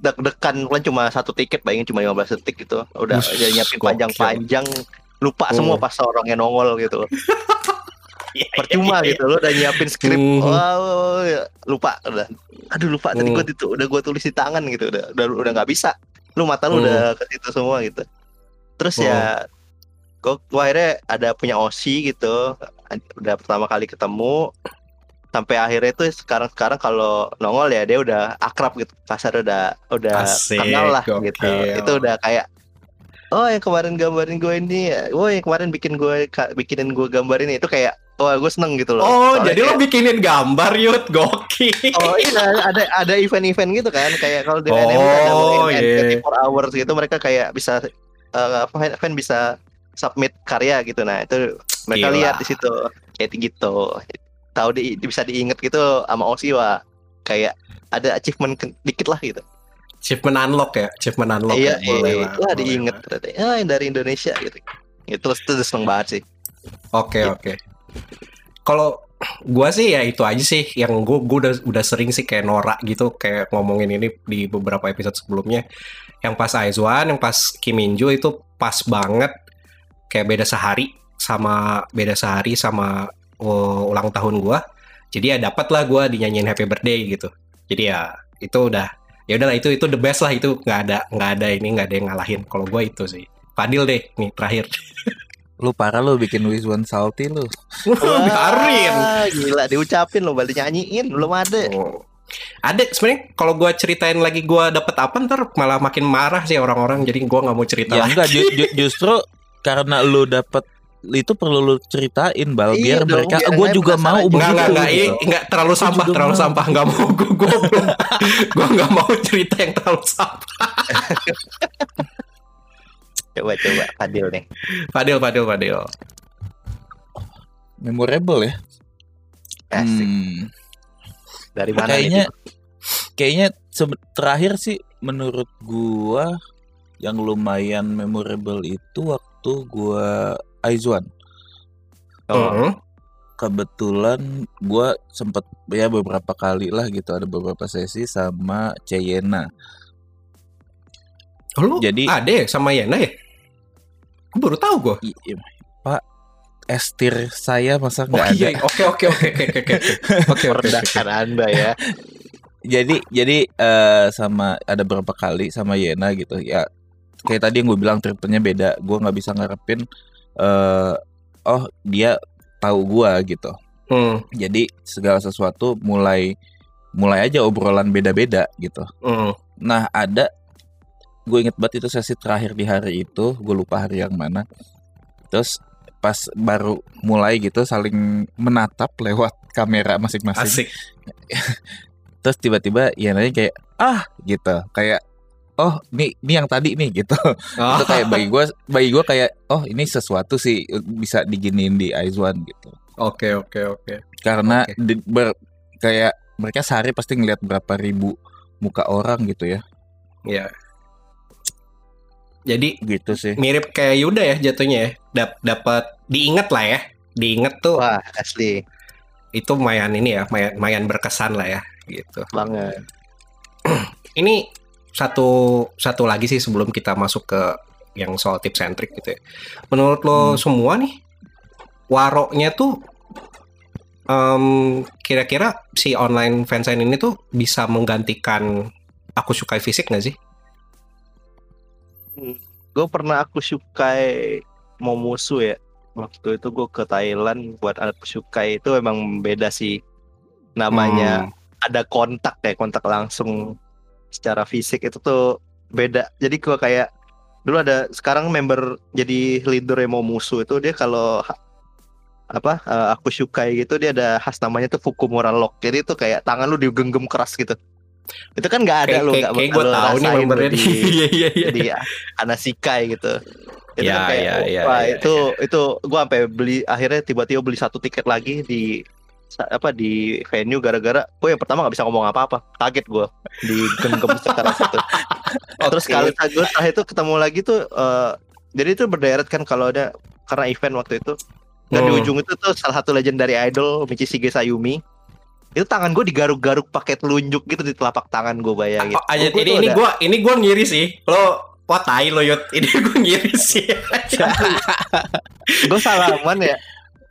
deg-degan kan cuma satu tiket, bayangin cuma 15 detik gitu. Udah Ush, udah nyiapin panjang-panjang, lupa Hmm. semua pas orangnya nongol gitu. Percuma gitu, lo udah nyiapin skrip, Hmm. wow, ya, lupa udah. Aduh lupa tadi Hmm. gue itu udah gue tulis di tangan gitu, udah udah udah nggak bisa. Lu mata lu Hmm. udah ke situ semua gitu. Terus ya gue gue akhirnya ada punya osi gitu udah pertama kali ketemu sampai akhirnya itu sekarang sekarang kalau nongol ya dia udah akrab gitu kasar udah udah Asik, kenal lah gokil. gitu itu udah kayak oh yang kemarin gambarin gue ini oh yang kemarin bikin gue bikinin gue gambar ini itu kayak wah gue seneng gitu loh. Oh, Soalnya jadi lo kayak- bikinin gambar yut, gokil. Oh iya ada ada event-event gitu kan? Kayak kalau di Oh, ada iya. 24 hours gitu mereka kayak bisa eh, fan, fan bisa submit karya gitu. Nah itu mereka Gila. lihat di situ kayak gitu. Tahu di, bisa diinget gitu sama Osi wah kayak ada achievement ke- dikit lah gitu. Achievement unlock ya, achievement unlock iya ya, boleh iya lah, diinget ternyata ah dari Indonesia gitu. Itu terus itu seneng banget sih. Oke, oke. Kalau gua sih ya itu aja sih yang gua, gua udah udah sering sih kayak norak gitu kayak ngomongin ini di beberapa episode sebelumnya. Yang pas Aizwan, yang pas Kim itu pas banget kayak beda sehari sama beda sehari sama uh, ulang tahun gua. Jadi ya dapat lah gua dinyanyiin Happy Birthday gitu. Jadi ya itu udah ya udahlah itu itu the best lah itu nggak ada nggak ada ini nggak ada yang ngalahin kalau gua itu sih. Fadil deh nih terakhir. Lu parah lu bikin Wiswan salty lu. Biarin. Gila diucapin lo balik nyanyiin belum ada Oh. Ada sebenarnya kalau gua ceritain lagi gua dapet apa ntar malah makin marah sih orang-orang jadi gua nggak mau cerita Ya lagi. enggak ju- ju- justru karena lu dapet itu perlu lu ceritain bal Iya biar dong, mereka biar gue juga mau juga. Enggak, enggak, enggak, gitu. enggak terlalu sampah, terlalu mau. sampah, enggak mau gua gua belum gua enggak mau cerita yang terlalu sampah. coba coba Fadil nih Fadil, Fadil, Fadil. memorable ya Asik. Hmm, dari mana kayaknya nih kayaknya terakhir sih menurut gua yang lumayan memorable itu waktu gua Aizwan oh, Heeh. kebetulan gua sempet ya beberapa kali lah gitu ada beberapa sesi sama Ceyena Oh, lu Jadi- ada ya sama Yena ya? Gua baru tahu gua. I- i- Pak estir saya masa Oh nggak ada? iya, oke oke oke oke oke oke. Merendahkan anda ya. Jadi jadi eh, sama ada beberapa kali sama Yena gitu. Ya kayak tadi yang gue bilang treatmentnya beda. Gue nggak bisa ngarepin eh oh dia tahu gua gitu. Hmm, jadi segala sesuatu mulai mulai aja obrolan beda-beda gitu. Hmm. nah ada gue inget banget itu sesi terakhir di hari itu gue lupa hari yang mana terus pas baru mulai gitu saling menatap lewat kamera masing-masing terus tiba-tiba ya nanya kayak ah gitu kayak oh ini ini yang tadi nih gitu Oh. itu kayak bagi gue bagi gue kayak oh ini sesuatu sih bisa diginiin di Aizwan gitu Oke oke oke. karena Oke. di- ber- kayak mereka sehari pasti ngelihat berapa ribu muka orang gitu ya Ya. Jadi gitu sih mirip kayak Yuda ya jatuhnya ya. Dap dapat diinget lah ya. Diinget tuh Wah, asli itu lumayan ini ya, lumayan, lumayan berkesan lah ya gitu. banget. Ini satu satu lagi sih sebelum kita masuk ke yang soal tips and trick gitu ya. Menurut lo Hmm. semua nih waroknya tuh em, kira-kira si online fansign ini tuh bisa menggantikan aku suka fisik nggak sih? Gue pernah aku sukai Momusu ya. Waktu itu gue ke Thailand buat aku sukai itu emang beda sih. Namanya Hmm. ada kontak ya, kontak langsung secara fisik itu tuh beda. Jadi gue kayak dulu ada sekarang member jadi leader Momusu itu dia kalau apa eh, aku sukai gitu dia ada khas namanya tuh Fukumura Lock. Jadi itu kayak tangan lu digenggam keras gitu. Itu kan nggak ada Kayak kayak, nggak kayak gue tahu nih membernya di, Iya iya iya. di Anasikai gitu. Itu Ya, kan kayak ya, ya, wah ya, itu itu gua sampai beli akhirnya tiba-tiba beli satu tiket lagi di apa di venue gara-gara gue yang pertama nggak bisa ngomong apa-apa kaget gue digenggam secara itu terus Oke. kali gue setelah itu ketemu lagi tuh eh, jadi itu berderet kan kalau ada karena event waktu itu dan di Hmm. ujung itu tuh salah satu legend dari idol Michishige Sayumi itu tangan gue digaruk-garuk pakai telunjuk gitu di telapak tangan gue bayangin Oh, aja, ini ini gua ini gua ngiri sih. Lo wah tai lo Yot. Ini gua ngiri sih. gue salaman ya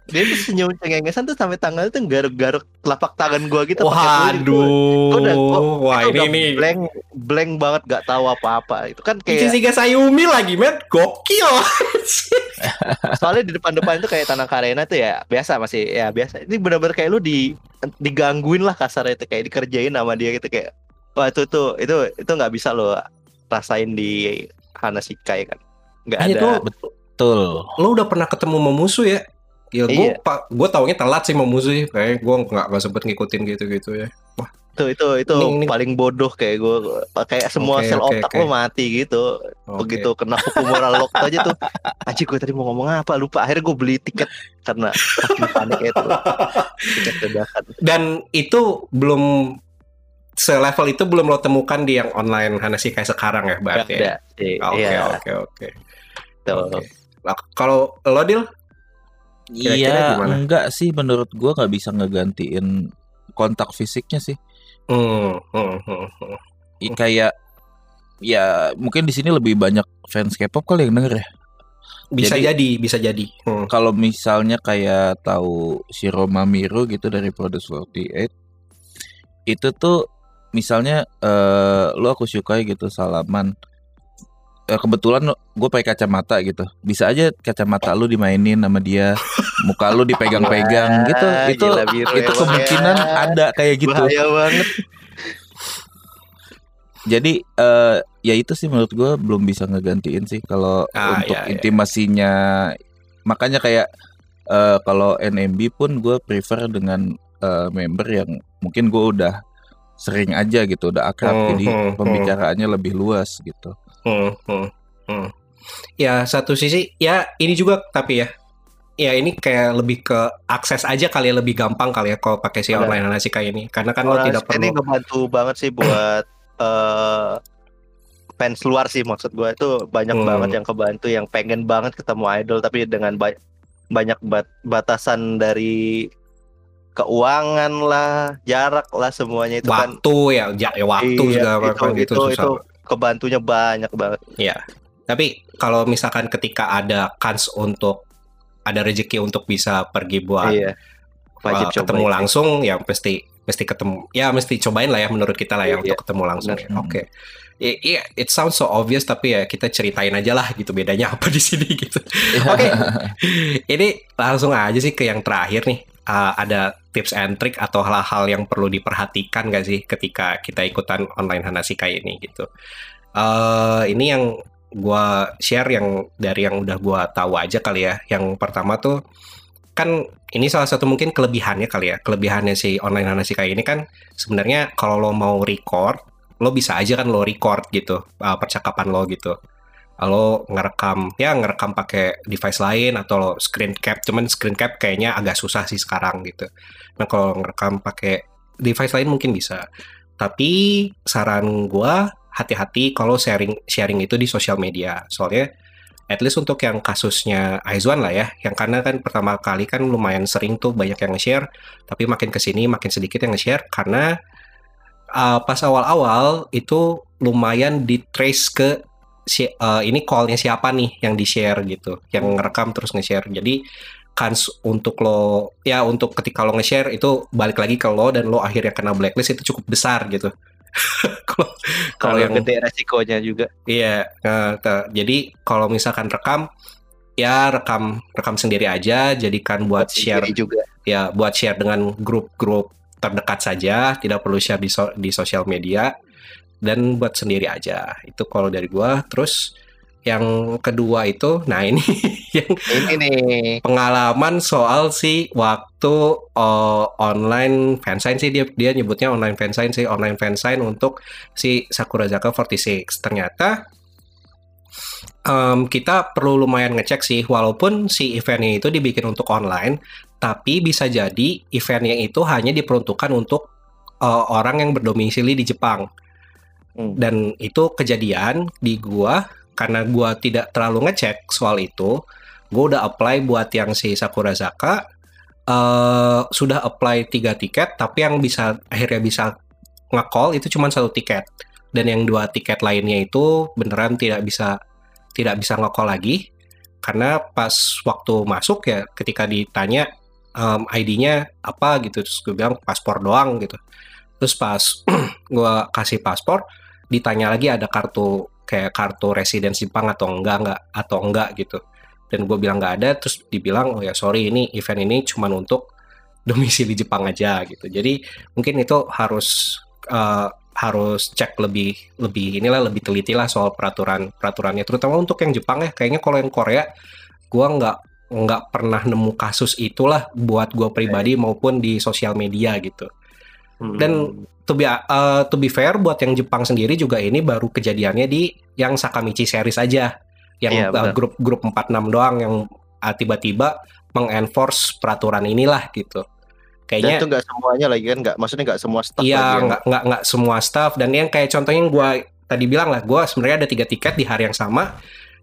dia tuh senyum cengengesan tuh sampai tangannya tuh garuk-garuk telapak tangan gue gitu. Gua- Waduh. gua udah- gua- Wah, Itu ini udah ini blank blank banget gak tahu apa-apa itu kan kayak Ichiziga Sayumi lagi, men. Gokil. soalnya di depan-depan itu kayak tanah karena tuh ya biasa masih ya biasa ini benar-benar kayak lu di digangguin lah kasarnya itu kayak dikerjain sama dia gitu kayak wah itu tuh itu itu nggak bisa lo rasain di Hanasikai kan nggak Aja ada tuh betul lo udah pernah ketemu Momusu ya? Ya gue Iya. pak gue taunya telat sih Momusu sih. Kayak gue nggak nggak sempet ngikutin gitu-gitu ya. itu itu itu Ini- ini- paling bodoh kayak gue kayak semua Oke, sel oke, otak oke. lo mati gitu Oke. begitu kena hukum moral lock aja tuh aja gue tadi mau ngomong apa lupa akhirnya gue beli tiket karena panik itu tiket dadakan Dan itu belum selevel itu belum lo temukan di yang online Hanasi kayak sekarang ya berarti. ya? Oke iya, oke oke. Oke. Kalau lo Dil? Iya enggak sih menurut gua nggak bisa ngegantiin kontak fisiknya sih Hmm, hmm, hmm, hmm. I- kayak ya mungkin di sini lebih banyak fans K-pop kali yang denger ya Bisa Jadi- jadi, bisa jadi. Hmm. kalau misalnya kayak tahu Shiro Mamiro gitu dari Produce 48 itu tuh misalnya eh lu aku sukai gitu salaman kebetulan gue pakai kacamata gitu. Bisa aja kacamata lu dimainin sama dia muka lu dipegang-pegang gitu. Itu gila biru itu kemungkinan ya. ada kayak gitu. Bahaya banget. Jadi eh ya itu sih menurut gue belum bisa ngegantiin sih kalau Ah, untuk ya, ya. intimasinya. Makanya kayak eh kalau NMB pun gue prefer dengan eh, member yang mungkin gue udah sering aja gitu udah akrab. Hmm, jadi hmm, hmm. pembicaraannya lebih luas gitu Hmm, hmm, hmm. Ya satu sisi ya ini juga tapi ya ya ini kayak lebih ke akses aja kali ya lebih gampang kali ya kalau pakai si online Hanasika ini karena kan lo tidak ini perlu ngebantu banget sih buat eh fans luar sih maksud gue itu banyak Hmm. banget yang kebantu yang pengen banget ketemu idol tapi dengan ba- banyak bat- batasan dari keuangan lah jarak lah semuanya itu kan waktu ya, ja- ya waktu Iya, segala itu- gitu itu- susah. itu kebantunya banyak banget Ya. Tapi kalau misalkan ketika ada kans untuk ada rezeki untuk bisa pergi buat iya wajib uh, ketemu itu. langsung ya mesti mesti ketemu ya mesti cobain lah ya menurut kita lah ya Iya, untuk ketemu langsung. Oke. I- Iya, it sounds so obvious tapi ya kita ceritain aja lah gitu bedanya apa di sini gitu. Oke. Ini langsung aja sih ke yang terakhir nih. Uh, ada tips and trick atau hal-hal yang perlu diperhatikan gak sih ketika kita ikutan online Hanasika ini gitu. Eh ini yang gua share yang dari yang udah gua tahu aja kali ya. Yang pertama tuh kan ini salah satu mungkin kelebihannya kali ya. Kelebihannya si online Hanasika ini kan sebenarnya kalau lo mau record, lo bisa aja kan lo record gitu uh, percakapan lo gitu. Lo ngerekam ya ngerekam pakai device lain atau lo screen cap cuman screen cap kayaknya agak susah sih sekarang gitu. Nah kalau ngerekam pakai device lain mungkin bisa. Tapi saran gua hati-hati kalau sharing sharing itu di sosial media. Soalnya at least untuk yang kasusnya Aizwan lah ya yang karena kan pertama kali kan lumayan sering tuh banyak yang nge-share tapi makin ke sini makin sedikit yang nge-share karena uh, pas awal-awal itu lumayan di trace ke si, uh, ini callnya siapa nih yang di share gitu yang ngerekam terus nge-share. Jadi kans untuk lo ya untuk ketika lo nge-share itu balik lagi ke lo dan lo akhirnya kena blacklist itu cukup besar gitu. Kalau kalau yang gede resikonya juga. Iya, nah, te- jadi kalau misalkan rekam, ya rekam rekam sendiri aja, jadikan buat share, juga. ya buat share dengan grup-grup terdekat saja, tidak perlu share di so- di sosial media dan buat sendiri aja. Itu kalau dari gua. Terus yang kedua itu, nah ini yang Ini nih. pengalaman soal si waktu uh, online fansign sih dia dia nyebutnya online fansign sih online fansign untuk si Sakurazaka 46 ternyata em, kita perlu lumayan ngecek sih walaupun si eventnya itu dibikin untuk online tapi bisa jadi eventnya itu hanya diperuntukkan untuk uh, orang yang berdomisili di Jepang Hmm. dan itu kejadian di gua karena gua tidak terlalu ngecek soal itu gue udah apply buat yang si Sakurazaka eh sudah apply tiga tiket tapi yang bisa akhirnya bisa nge-call itu cuma satu tiket. Dan yang dua tiket lainnya itu beneran tidak bisa tidak bisa nge-call lagi. Karena pas waktu masuk ya ketika ditanya em, ID-nya apa? gitu terus gue bilang paspor doang gitu. Terus pas gue kasih paspor ditanya lagi ada kartu kayak kartu residen Jepang atau enggak enggak atau enggak gitu. Dan gue bilang nggak ada terus dibilang oh ya sorry ini event ini cuma untuk domisili Jepang aja gitu. Jadi mungkin itu harus eh, harus cek lebih lebih inilah lebih teliti lah soal peraturan peraturannya. Terutama untuk yang Jepang ya kayaknya kalau yang Korea gue nggak nggak pernah nemu kasus itulah buat gue pribadi maupun di sosial media gitu Hmm. dan to be uh, to be fair buat yang Jepang sendiri juga ini baru kejadiannya di yang Sakamichi series aja. Yang Iya, uh, grup grup 46 doang yang uh, tiba-tiba mengenforce peraturan inilah gitu. Dan kayaknya itu nggak semuanya lagi kan? Nggak maksudnya nggak semua staff iya yang- nggak nggak nggak semua staff. Dan yang kayak contohnya yang gue tadi bilang lah gue sebenarnya ada tiga tiket di hari yang sama.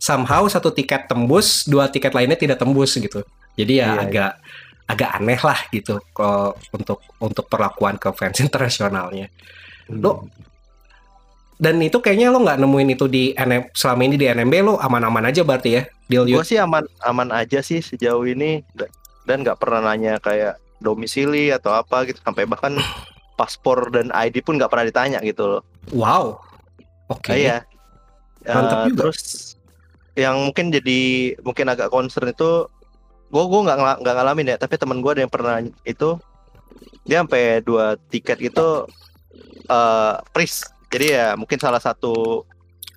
Somehow satu tiket tembus dua tiket lainnya tidak tembus gitu. Jadi ya Iya, iya. Agak aneh lah gitu kalau untuk untuk perlakuan ke fans internasionalnya Lo- dan itu kayaknya lo nggak nemuin itu di NM selama ini di NMB lo aman-aman aja berarti ya deal gue sih aman aman aja sih sejauh ini Da- dan nggak pernah nanya kayak domisili atau apa gitu sampai bahkan paspor dan ID pun nggak pernah ditanya gitu loh. wow oke Ah, Iya. Mantap Eh, juga. Terus yang mungkin jadi mungkin agak concern itu gue gue nggak nggak ngalamin ya tapi teman gue ada yang pernah itu dia sampai dua tiket itu eh freeze jadi ya mungkin salah satu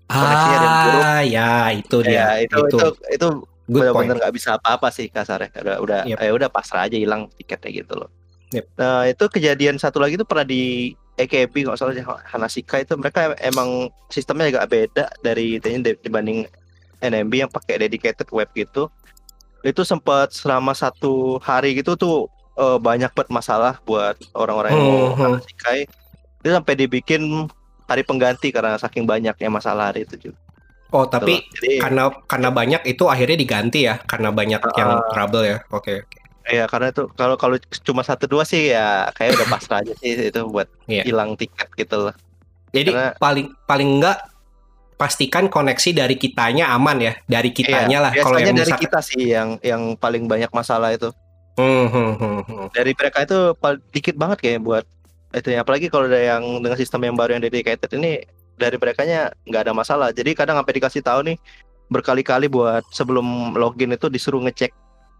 koneksinya yang buruk. ah ya itu dia ya itu itu. itu, point. benar-benar nggak bisa apa-apa sih kasarnya. Udah udah Yep. eh udah pasrah aja hilang tiketnya gitu loh. Yep. nah itu kejadian satu lagi itu pernah di AKB nggak salah Hanashika itu. Mereka emang sistemnya agak beda dari dibanding NMB yang pakai dedicated web gitu itu sempat selama satu hari gitu tuh eh, banyak banget masalah buat orang-orang yang mau Hmm. Hanashikai itu sampai dibikin hari pengganti karena saking banyaknya masalah hari itu juga oh tapi Jadi, karena karena banyak itu akhirnya diganti ya karena banyak yang Ah. trouble ya oke oke Iya karena itu kalau kalau cuma satu dua sih ya kayak udah pasrah aja sih itu buat Iya. hilang tiket gitu loh. jadi Karena- paling paling enggak pastikan koneksi dari kitanya aman ya dari kitanya lah Iya, kalau biasanya yang dari misalkan kita sih yang yang paling banyak masalah itu. Hmm, hmm, hmm, hmm. Dari mereka itu pal- dikit banget kayak buat itu apalagi kalau ada yang dengan sistem yang baru yang dedicated ini dari merekanya nggak ada masalah. Jadi kadang sampai dikasih tahu nih berkali-kali buat sebelum login itu disuruh ngecek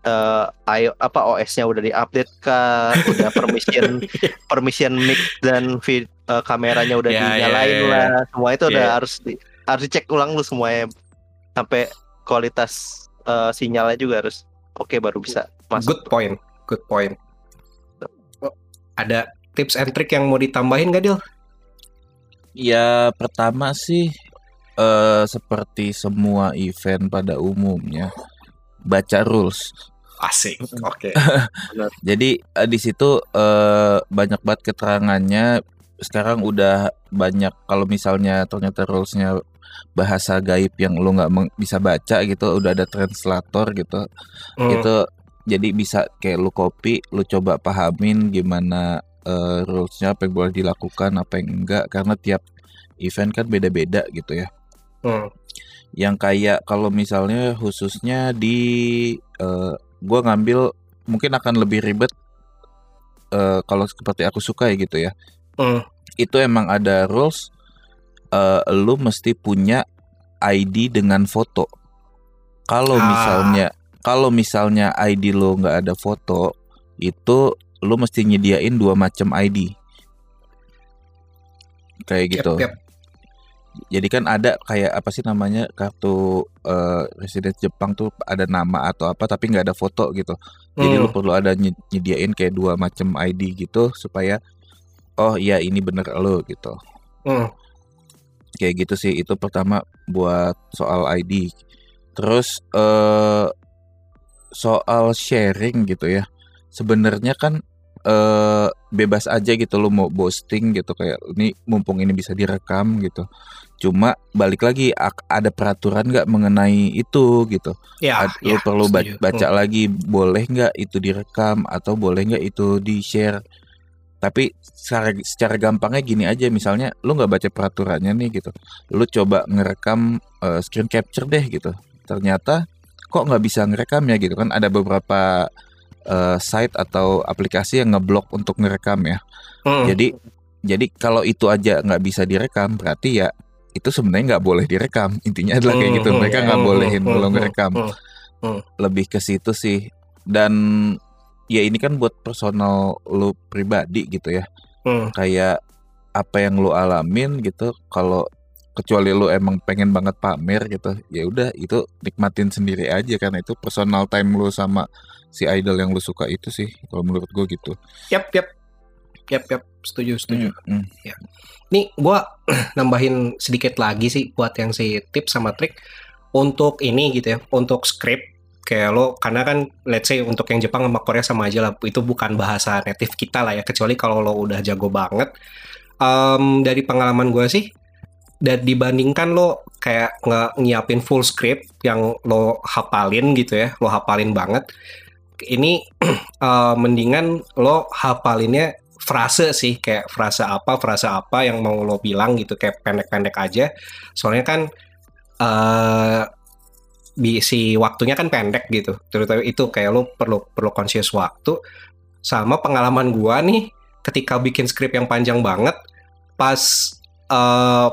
eh ayo apa OS-nya udah diupdate kah, udah permission permission mic dan vid, eh, kameranya udah Ya, ya, dinyalain ya, lah. Semua itu udah Ya. harus di, harus dicek ulang lu semuanya sampai kualitas eh, sinyalnya juga harus oke baru bisa masuk. good point good point ada tips and trick yang mau ditambahin gak Dil? Ya pertama sih eh seperti semua event pada umumnya baca rules. Asik. Oke. Jadi eh, di situ eh, banyak banget keterangannya. Sekarang udah banyak kalau misalnya ternyata rulesnya bahasa gaib yang lu nggak bisa baca gitu, udah ada translator gitu. Hmm. Itu jadi bisa kayak lu copy, lu coba pahamin gimana eh, rulesnya apa yang boleh dilakukan, apa yang enggak karena tiap event kan beda-beda gitu ya. Hmm. Yang kayak kalau misalnya khususnya di eh, gua ngambil mungkin akan lebih ribet eh, kalau seperti aku suka ya gitu ya. Hmm. Itu emang ada rules eh, lu mesti punya ID dengan foto. Kalau Ah. misalnya kalau misalnya ID lo nggak ada foto, itu lu mesti nyediain dua macam ID. Kayak gitu. Yap, yap. Jadi kan ada kayak apa sih namanya kartu eh, resident Jepang tuh ada nama atau apa tapi nggak ada foto gitu. Jadi lu Hmm. perlu ada ny- nyediain kayak dua macam ID gitu supaya oh iya ini bener lo gitu. Hmm. Kayak gitu sih itu pertama buat soal ID. Terus eh soal sharing gitu ya. Sebenarnya kan eh bebas aja gitu lo mau posting gitu kayak ini mumpung ini bisa direkam gitu. Cuma balik lagi ada peraturan nggak mengenai itu gitu. Ya, lu ya, perlu setuju. baca lagi boleh nggak itu direkam atau boleh nggak itu di share. Tapi secara secara gampangnya gini aja misalnya lu nggak baca peraturannya nih gitu. Lu coba ngerekam eh, screen capture deh gitu. Ternyata kok nggak bisa ngerekam ya gitu kan ada beberapa eh, site atau aplikasi yang ngeblok untuk ngerekam ya. Hmm. Jadi jadi kalau itu aja nggak bisa direkam berarti ya itu sebenarnya nggak boleh direkam. Intinya adalah kayak gitu. Hmm, Mereka hmm, nggak hmm, bolehin lo ngerekam lebih ke situ sih dan ya ini kan buat personal lu pribadi gitu ya Hmm. kayak apa yang lu alamin gitu kalau kecuali lu emang pengen banget pamer gitu ya udah itu nikmatin sendiri aja karena itu personal time lu sama si idol yang lu suka itu sih kalau menurut gue gitu Yap, yap. Yap, yap. Setuju, setuju. Mm, mm. Nih, gua nambahin sedikit lagi sih buat yang si tips sama trik untuk ini gitu ya, untuk script kayak lo karena kan let's say untuk yang Jepang sama Korea sama aja lah itu bukan bahasa native kita lah ya kecuali kalau lo udah jago banget. Em, dari pengalaman gue sih dan dibandingkan lo kayak nge nyiapin full script yang lo hafalin gitu ya lo hafalin banget ini eh, mendingan lo hafalinnya frase sih kayak frase apa frase apa yang mau lo bilang gitu kayak pendek-pendek aja. Soalnya kan eh bi- si waktunya kan pendek gitu. Terutama itu kayak lo perlu perlu conscious waktu. Sama pengalaman gua nih ketika bikin skrip yang panjang banget pas eh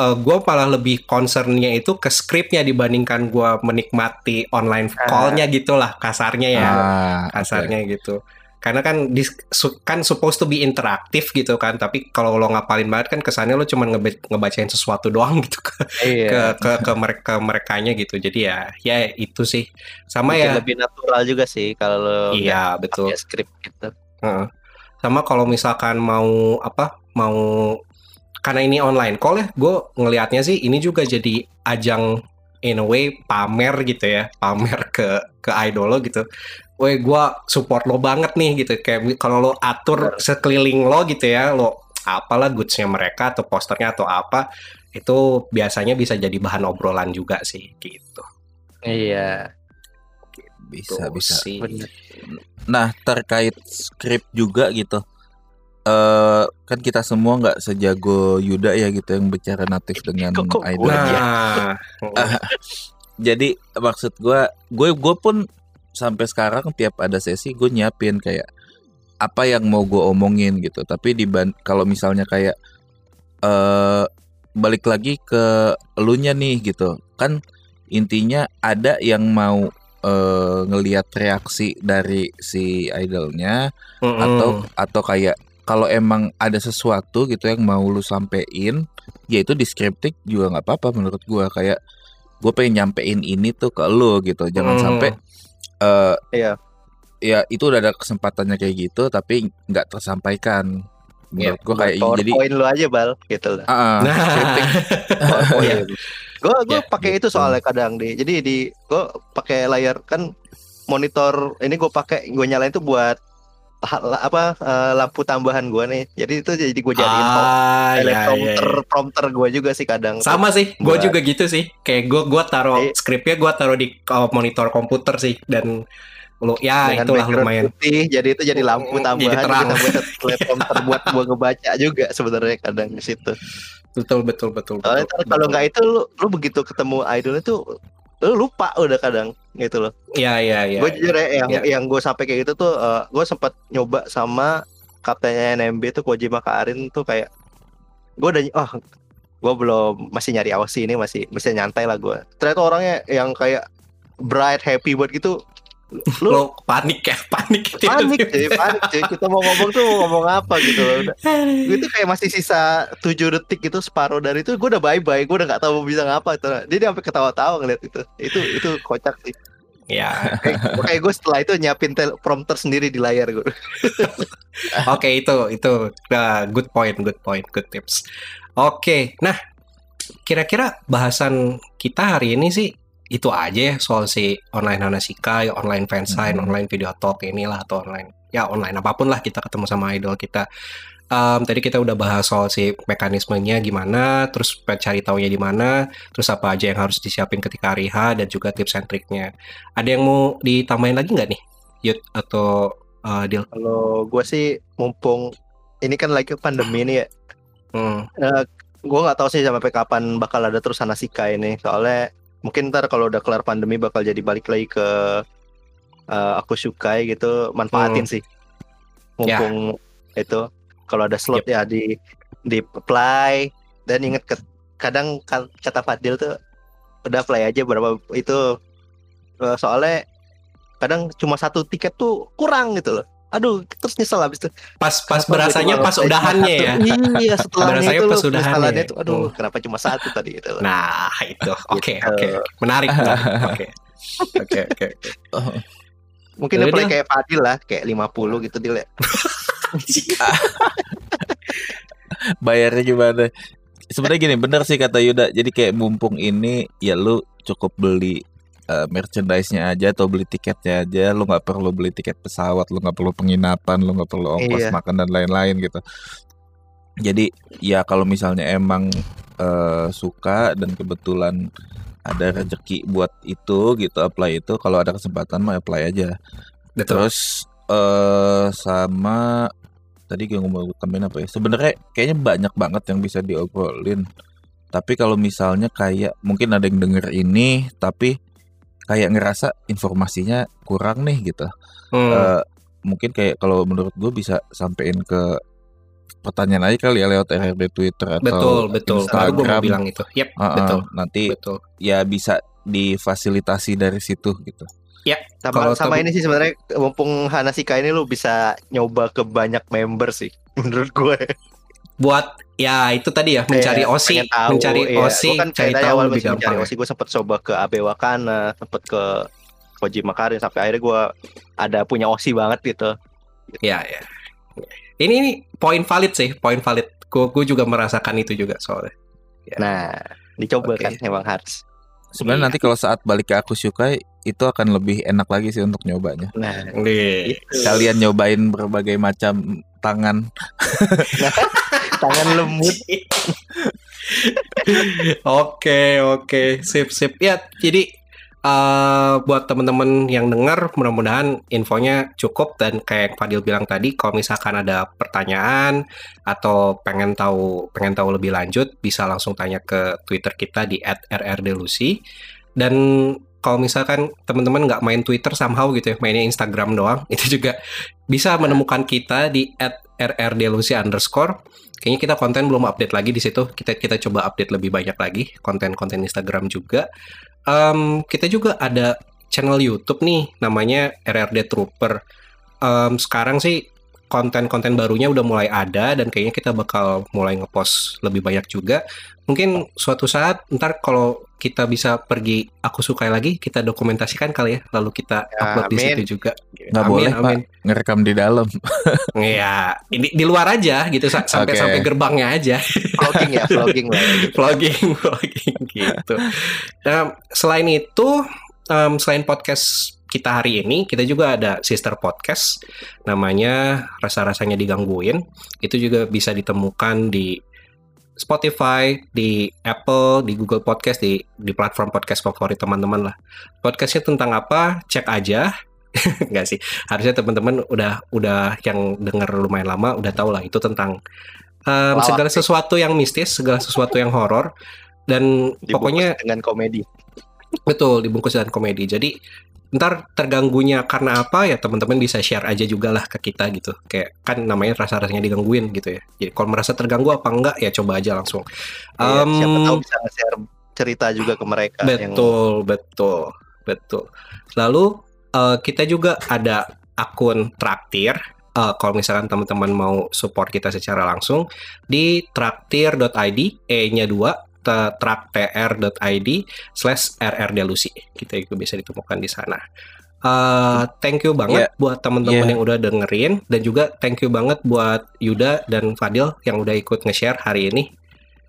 eh, gua malah lebih concernnya itu ke skripnya dibandingkan gua menikmati online call-nya gitulah kasarnya ya. Ah, kasarnya gitu karena kan dis- kan supposed to be interaktif gitu kan tapi kalau lo ngapalin banget kan kesannya lo cuma ngebe- ngebacain sesuatu doang gitu ke Iya. ke ke, ke mereka merekanya gitu jadi ya ya itu sih sama Bikin ya lebih natural juga sih kalau iya betul skrip gitu. Heeh. sama kalau misalkan mau apa mau karena ini online call ya gue ngelihatnya sih ini juga jadi ajang in a way pamer gitu ya. Pamer ke ke idol lo gitu. Weh gue support lo banget nih gitu. Kayak kalau lo atur sekeliling lo gitu ya lo apalah goodsnya mereka atau posternya atau apa itu biasanya bisa jadi bahan obrolan juga sih gitu. Iya. bisa Tuh bisa. sih. Nah terkait skrip juga gitu, eh kan kita semua nggak sejago Yuda ya gitu yang bicara natif dengan Kok- kok idol. nah aja? Jadi maksud gua, gue gue pun sampai sekarang tiap ada sesi gue nyiapin kayak apa yang mau gue omongin gitu. Tapi di kalau misalnya kayak eh balik lagi ke elunya nih gitu, kan intinya ada yang mau eh, ngelihat reaksi dari si idolnya Mm-mm. atau atau kayak kalau emang ada sesuatu gitu yang mau lu sampein ya itu di scripting juga nggak apa-apa menurut gua kayak gue pengen nyampein ini tuh ke lu gitu jangan Hmm. sampai eh Iya. ya itu udah ada kesempatannya kayak gitu tapi nggak tersampaikan menurut gua kayak Buat jadi PowerPoint lu aja bal gitu lah. Nah. Iya. Gue gue Ya, pakai itu gitu. soalnya kadang di jadi di gue pakai layar kan monitor ini gue pakai gue nyalain tuh buat apa eh, lampu tambahan gue nih. Jadi itu jadi gue jadiin ah, ya, ya, teleprompter ya. prompter gue juga sih kadang. Sama sih, gue juga gitu sih. Kayak gue gua taruh Iya. skripnya gue taruh di uh, monitor komputer sih dan lo ya dengan itulah lumayan. putih jadi itu jadi lampu Jadi tambahan terang. kita buat teleprompter buat gue ngebaca juga sebenarnya kadang di situ. Betul betul betul. Soalnya betul, ntar kalau betul. nggak itu lu, lu begitu ketemu idol itu lu lupa udah kadang gitu loh. Iya iya iya. gue jujur ya yang iya. yang gue sampai kayak gitu tuh gue sempat nyoba sama kaptennya NMB tuh Kojima Karin tuh kayak gue udah oh gue belum masih nyari awas ini masih bisa nyantai lah gue ternyata orangnya yang kayak bright happy buat gitu lu lo panik ya panik panik cuy panik cuy. Kita mau ngomong tuh mau ngomong apa gitu. Gue tuh kayak masih sisa 7 detik itu separuh dari itu gue udah bye bye gue udah nggak tahu mau bisa ngapa itu. Dia sampai ketawa-tawa ngeliat itu. Itu itu kocak sih. Ya kayak kayak gue setelah itu nyiapin prompter sendiri di layar gue. Oke itu itu uh, good point good point good tips. Oke nah kira-kira bahasan kita hari ini sih itu aja ya soal si online Hanasikai, online fansign, Mhm. online video talk inilah atau online ya online apa pun lah kita ketemu sama idol kita. Em, tadi kita udah bahas soal si mekanismenya gimana, terus cari taunya di mana, terus apa aja yang harus disiapin ketika hari H dan juga tips and triknya. Ada yang mau ditambahin lagi nggak nih, Yud atau uh, Dil? Kalau gue sih mumpung ini kan lagi pandemi nih ya, Hmm, gue nggak tahu sih sampai kapan bakal ada terus Hanasika ini. Soalnya mungkin ntar kalau udah kelar pandemi bakal jadi balik lagi ke eh, aku sukai gitu, manfaatin sih. Mumpung itu kalau ada slot ya di di apply dan inget ke, kadang kata Fadil tuh udah apply aja berapa itu Eh, soalnya kadang cuma satu tiket tuh kurang gitu loh. Aduh, terus nyesel habis itu. pas pas Kenapa berasanya pas udahannya ya. Iya, setelahnya Berasanya itu pas udahannya. tuh aduh, Hmm. kenapa cuma satu tadi gitu loh. Nah, itu. Oke, Gitu. oke. Menarik, menarik. Oke. Oke, oke. oke. Mungkin Ya dia play kayak Fadil lah, kayak 50 gitu dia. bayarnya gimana? Sebenarnya gini, bener sih kata Yuda. Jadi kayak mumpung ini ya lu cukup beli eh, merchandise-nya aja atau beli tiketnya aja. Lu nggak perlu beli tiket pesawat, lu nggak perlu penginapan, lu nggak perlu ongkos Iya. makan dan lain-lain gitu. Jadi ya kalau misalnya emang eh, suka dan kebetulan ada rezeki buat itu gitu apply itu kalau ada kesempatan mah apply aja. Betul. Terus eh sama tadi gue ngomong tambahin apa ya? Sebenarnya kayaknya banyak banget yang bisa diobrolin. Tapi kalau misalnya kayak mungkin ada yang denger ini tapi kayak ngerasa informasinya kurang nih gitu. Hmm, Eh, mungkin kayak kalau menurut gue bisa sampein ke pertanyaan aja kali ya lewat RRD Twitter atau betul, betul. Baru gue mau Instagram. bilang itu. Yep, Ah, ah, betul. nanti Betul. ya bisa difasilitasi dari situ gitu. Sama, Kalau sama tem- ini sih sebenarnya mumpung Hanasika ini lu bisa nyoba ke banyak member sih menurut gue. Buat ya itu tadi ya mencari Kayak osi, tahu, mencari iya. osi, Gua kan cari tahu awal lebih masih mencari gampang. ya. osi gue sempet coba ke AB Wakana, sempet ke Kojima Karin sampai akhirnya gue ada punya osi banget gitu. Ya, ya. Ini, ini poin valid sih, poin valid. Gue juga merasakan itu juga soalnya. Ya. Nah, dicoba Oke. kan emang harus. Sebenarnya Iya. nanti kalau saat balik ke aku sukai itu akan lebih enak lagi sih untuk nyobanya. Nah, Nih. itu. Kalian nyobain berbagai macam tangan. tangan lembut. Oke, oke, sip, sip. Ya, jadi eh buat teman-teman yang dengar, mudah-mudahan infonya cukup dan kayak Fadil bilang tadi, kalau misalkan ada pertanyaan atau pengen tahu pengen tahu lebih lanjut, bisa langsung tanya ke Twitter kita di @rrdelusi. Dan kalau misalkan teman-teman nggak main Twitter somehow gitu ya, mainnya Instagram doang, itu juga bisa menemukan kita di @rrdelusi underscore kayaknya kita konten belum update lagi di situ. Kita kita coba update lebih banyak lagi konten-konten Instagram juga. Em, kita juga ada channel YouTube nih namanya RRD Trooper. Em, sekarang sih konten-konten barunya udah mulai ada dan kayaknya kita bakal mulai ngepost lebih banyak juga. Mungkin suatu saat ntar kalau kita bisa pergi aku sukai lagi kita dokumentasikan kali ya lalu kita Ya, upload di amin. situ juga Nggak Amin, boleh amin. pak ngerekam di dalam. Iya, ini di luar aja gitu sa- sampai sampai gerbangnya aja. vlogging ya vlogging lah gitu. vlogging, vlogging gitu. Nah, selain itu, em, selain podcast kita hari ini, kita juga ada sister podcast namanya rasa-rasanya digangguin. Itu juga bisa ditemukan di Spotify, di Apple, di Google Podcast, di di platform podcast favorit teman-teman lah. Podcastnya tentang apa? Cek aja. Enggak sih. Harusnya teman-teman udah udah yang dengar lumayan lama udah tahu lah itu tentang Lawak segala sesuatu yang mistis, segala sesuatu yang horor dan Dibungkus pokoknya dengan komedi betul dibungkus dengan komedi. Jadi ntar terganggunya karena apa ya teman-teman bisa share aja juga lah ke kita gitu. Kayak kan namanya rasa-rasanya digangguin gitu ya. Jadi kalau merasa terganggu apa enggak ya coba aja langsung. Iya, Em, siapa tahu bisa nge-share cerita juga ke mereka yang betul, betul, betul. Lalu eh, kita juga ada akun traktir. Eh, kalau misalkan teman-teman mau support kita secara langsung di traktir.id, e-nya 2 traktr.id slash rrdelusi kita juga bisa ditemukan di sana. Eh, thank you banget buat teman-teman Yeah. yang udah dengerin dan juga thank you banget buat Yuda dan Fadil yang udah ikut nge-share hari ini.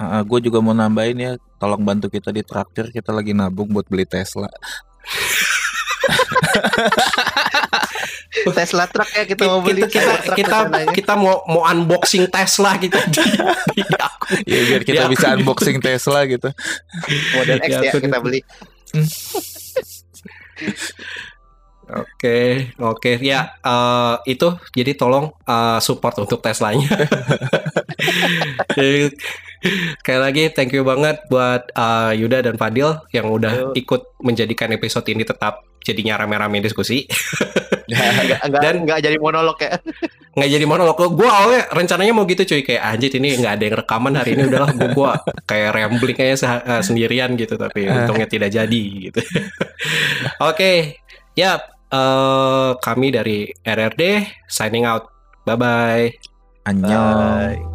gue juga mau nambahin ya, tolong bantu kita di traktir. Kita lagi nabung buat beli Tesla. Tesla truck ya kita mau beli kita kita Tesla truck kita, rencananya. kita mau mau unboxing Tesla gitu di, di akun. Ya biar kita bisa unboxing Tesla gitu. model X Ya, ya kita gitu. beli Oke, oke ya eh, itu jadi tolong eh, support untuk Teslanya. Sekali lagi thank you banget buat eh, Yuda dan Fadil yang udah Yo. ikut menjadikan episode ini tetap jadinya rame-rame diskusi. enggak enggak Dan- enggak jadi monolog ya nggak jadi monolog gue awalnya rencananya mau gitu cuy kayak anjir ini nggak ada yang rekaman hari ini udahlah gue gua kayak rambling kayaknya se- eh, sendirian gitu tapi untungnya tidak jadi gitu oke ya eh, kami dari RRD signing out bye bye Annyeong. Bye.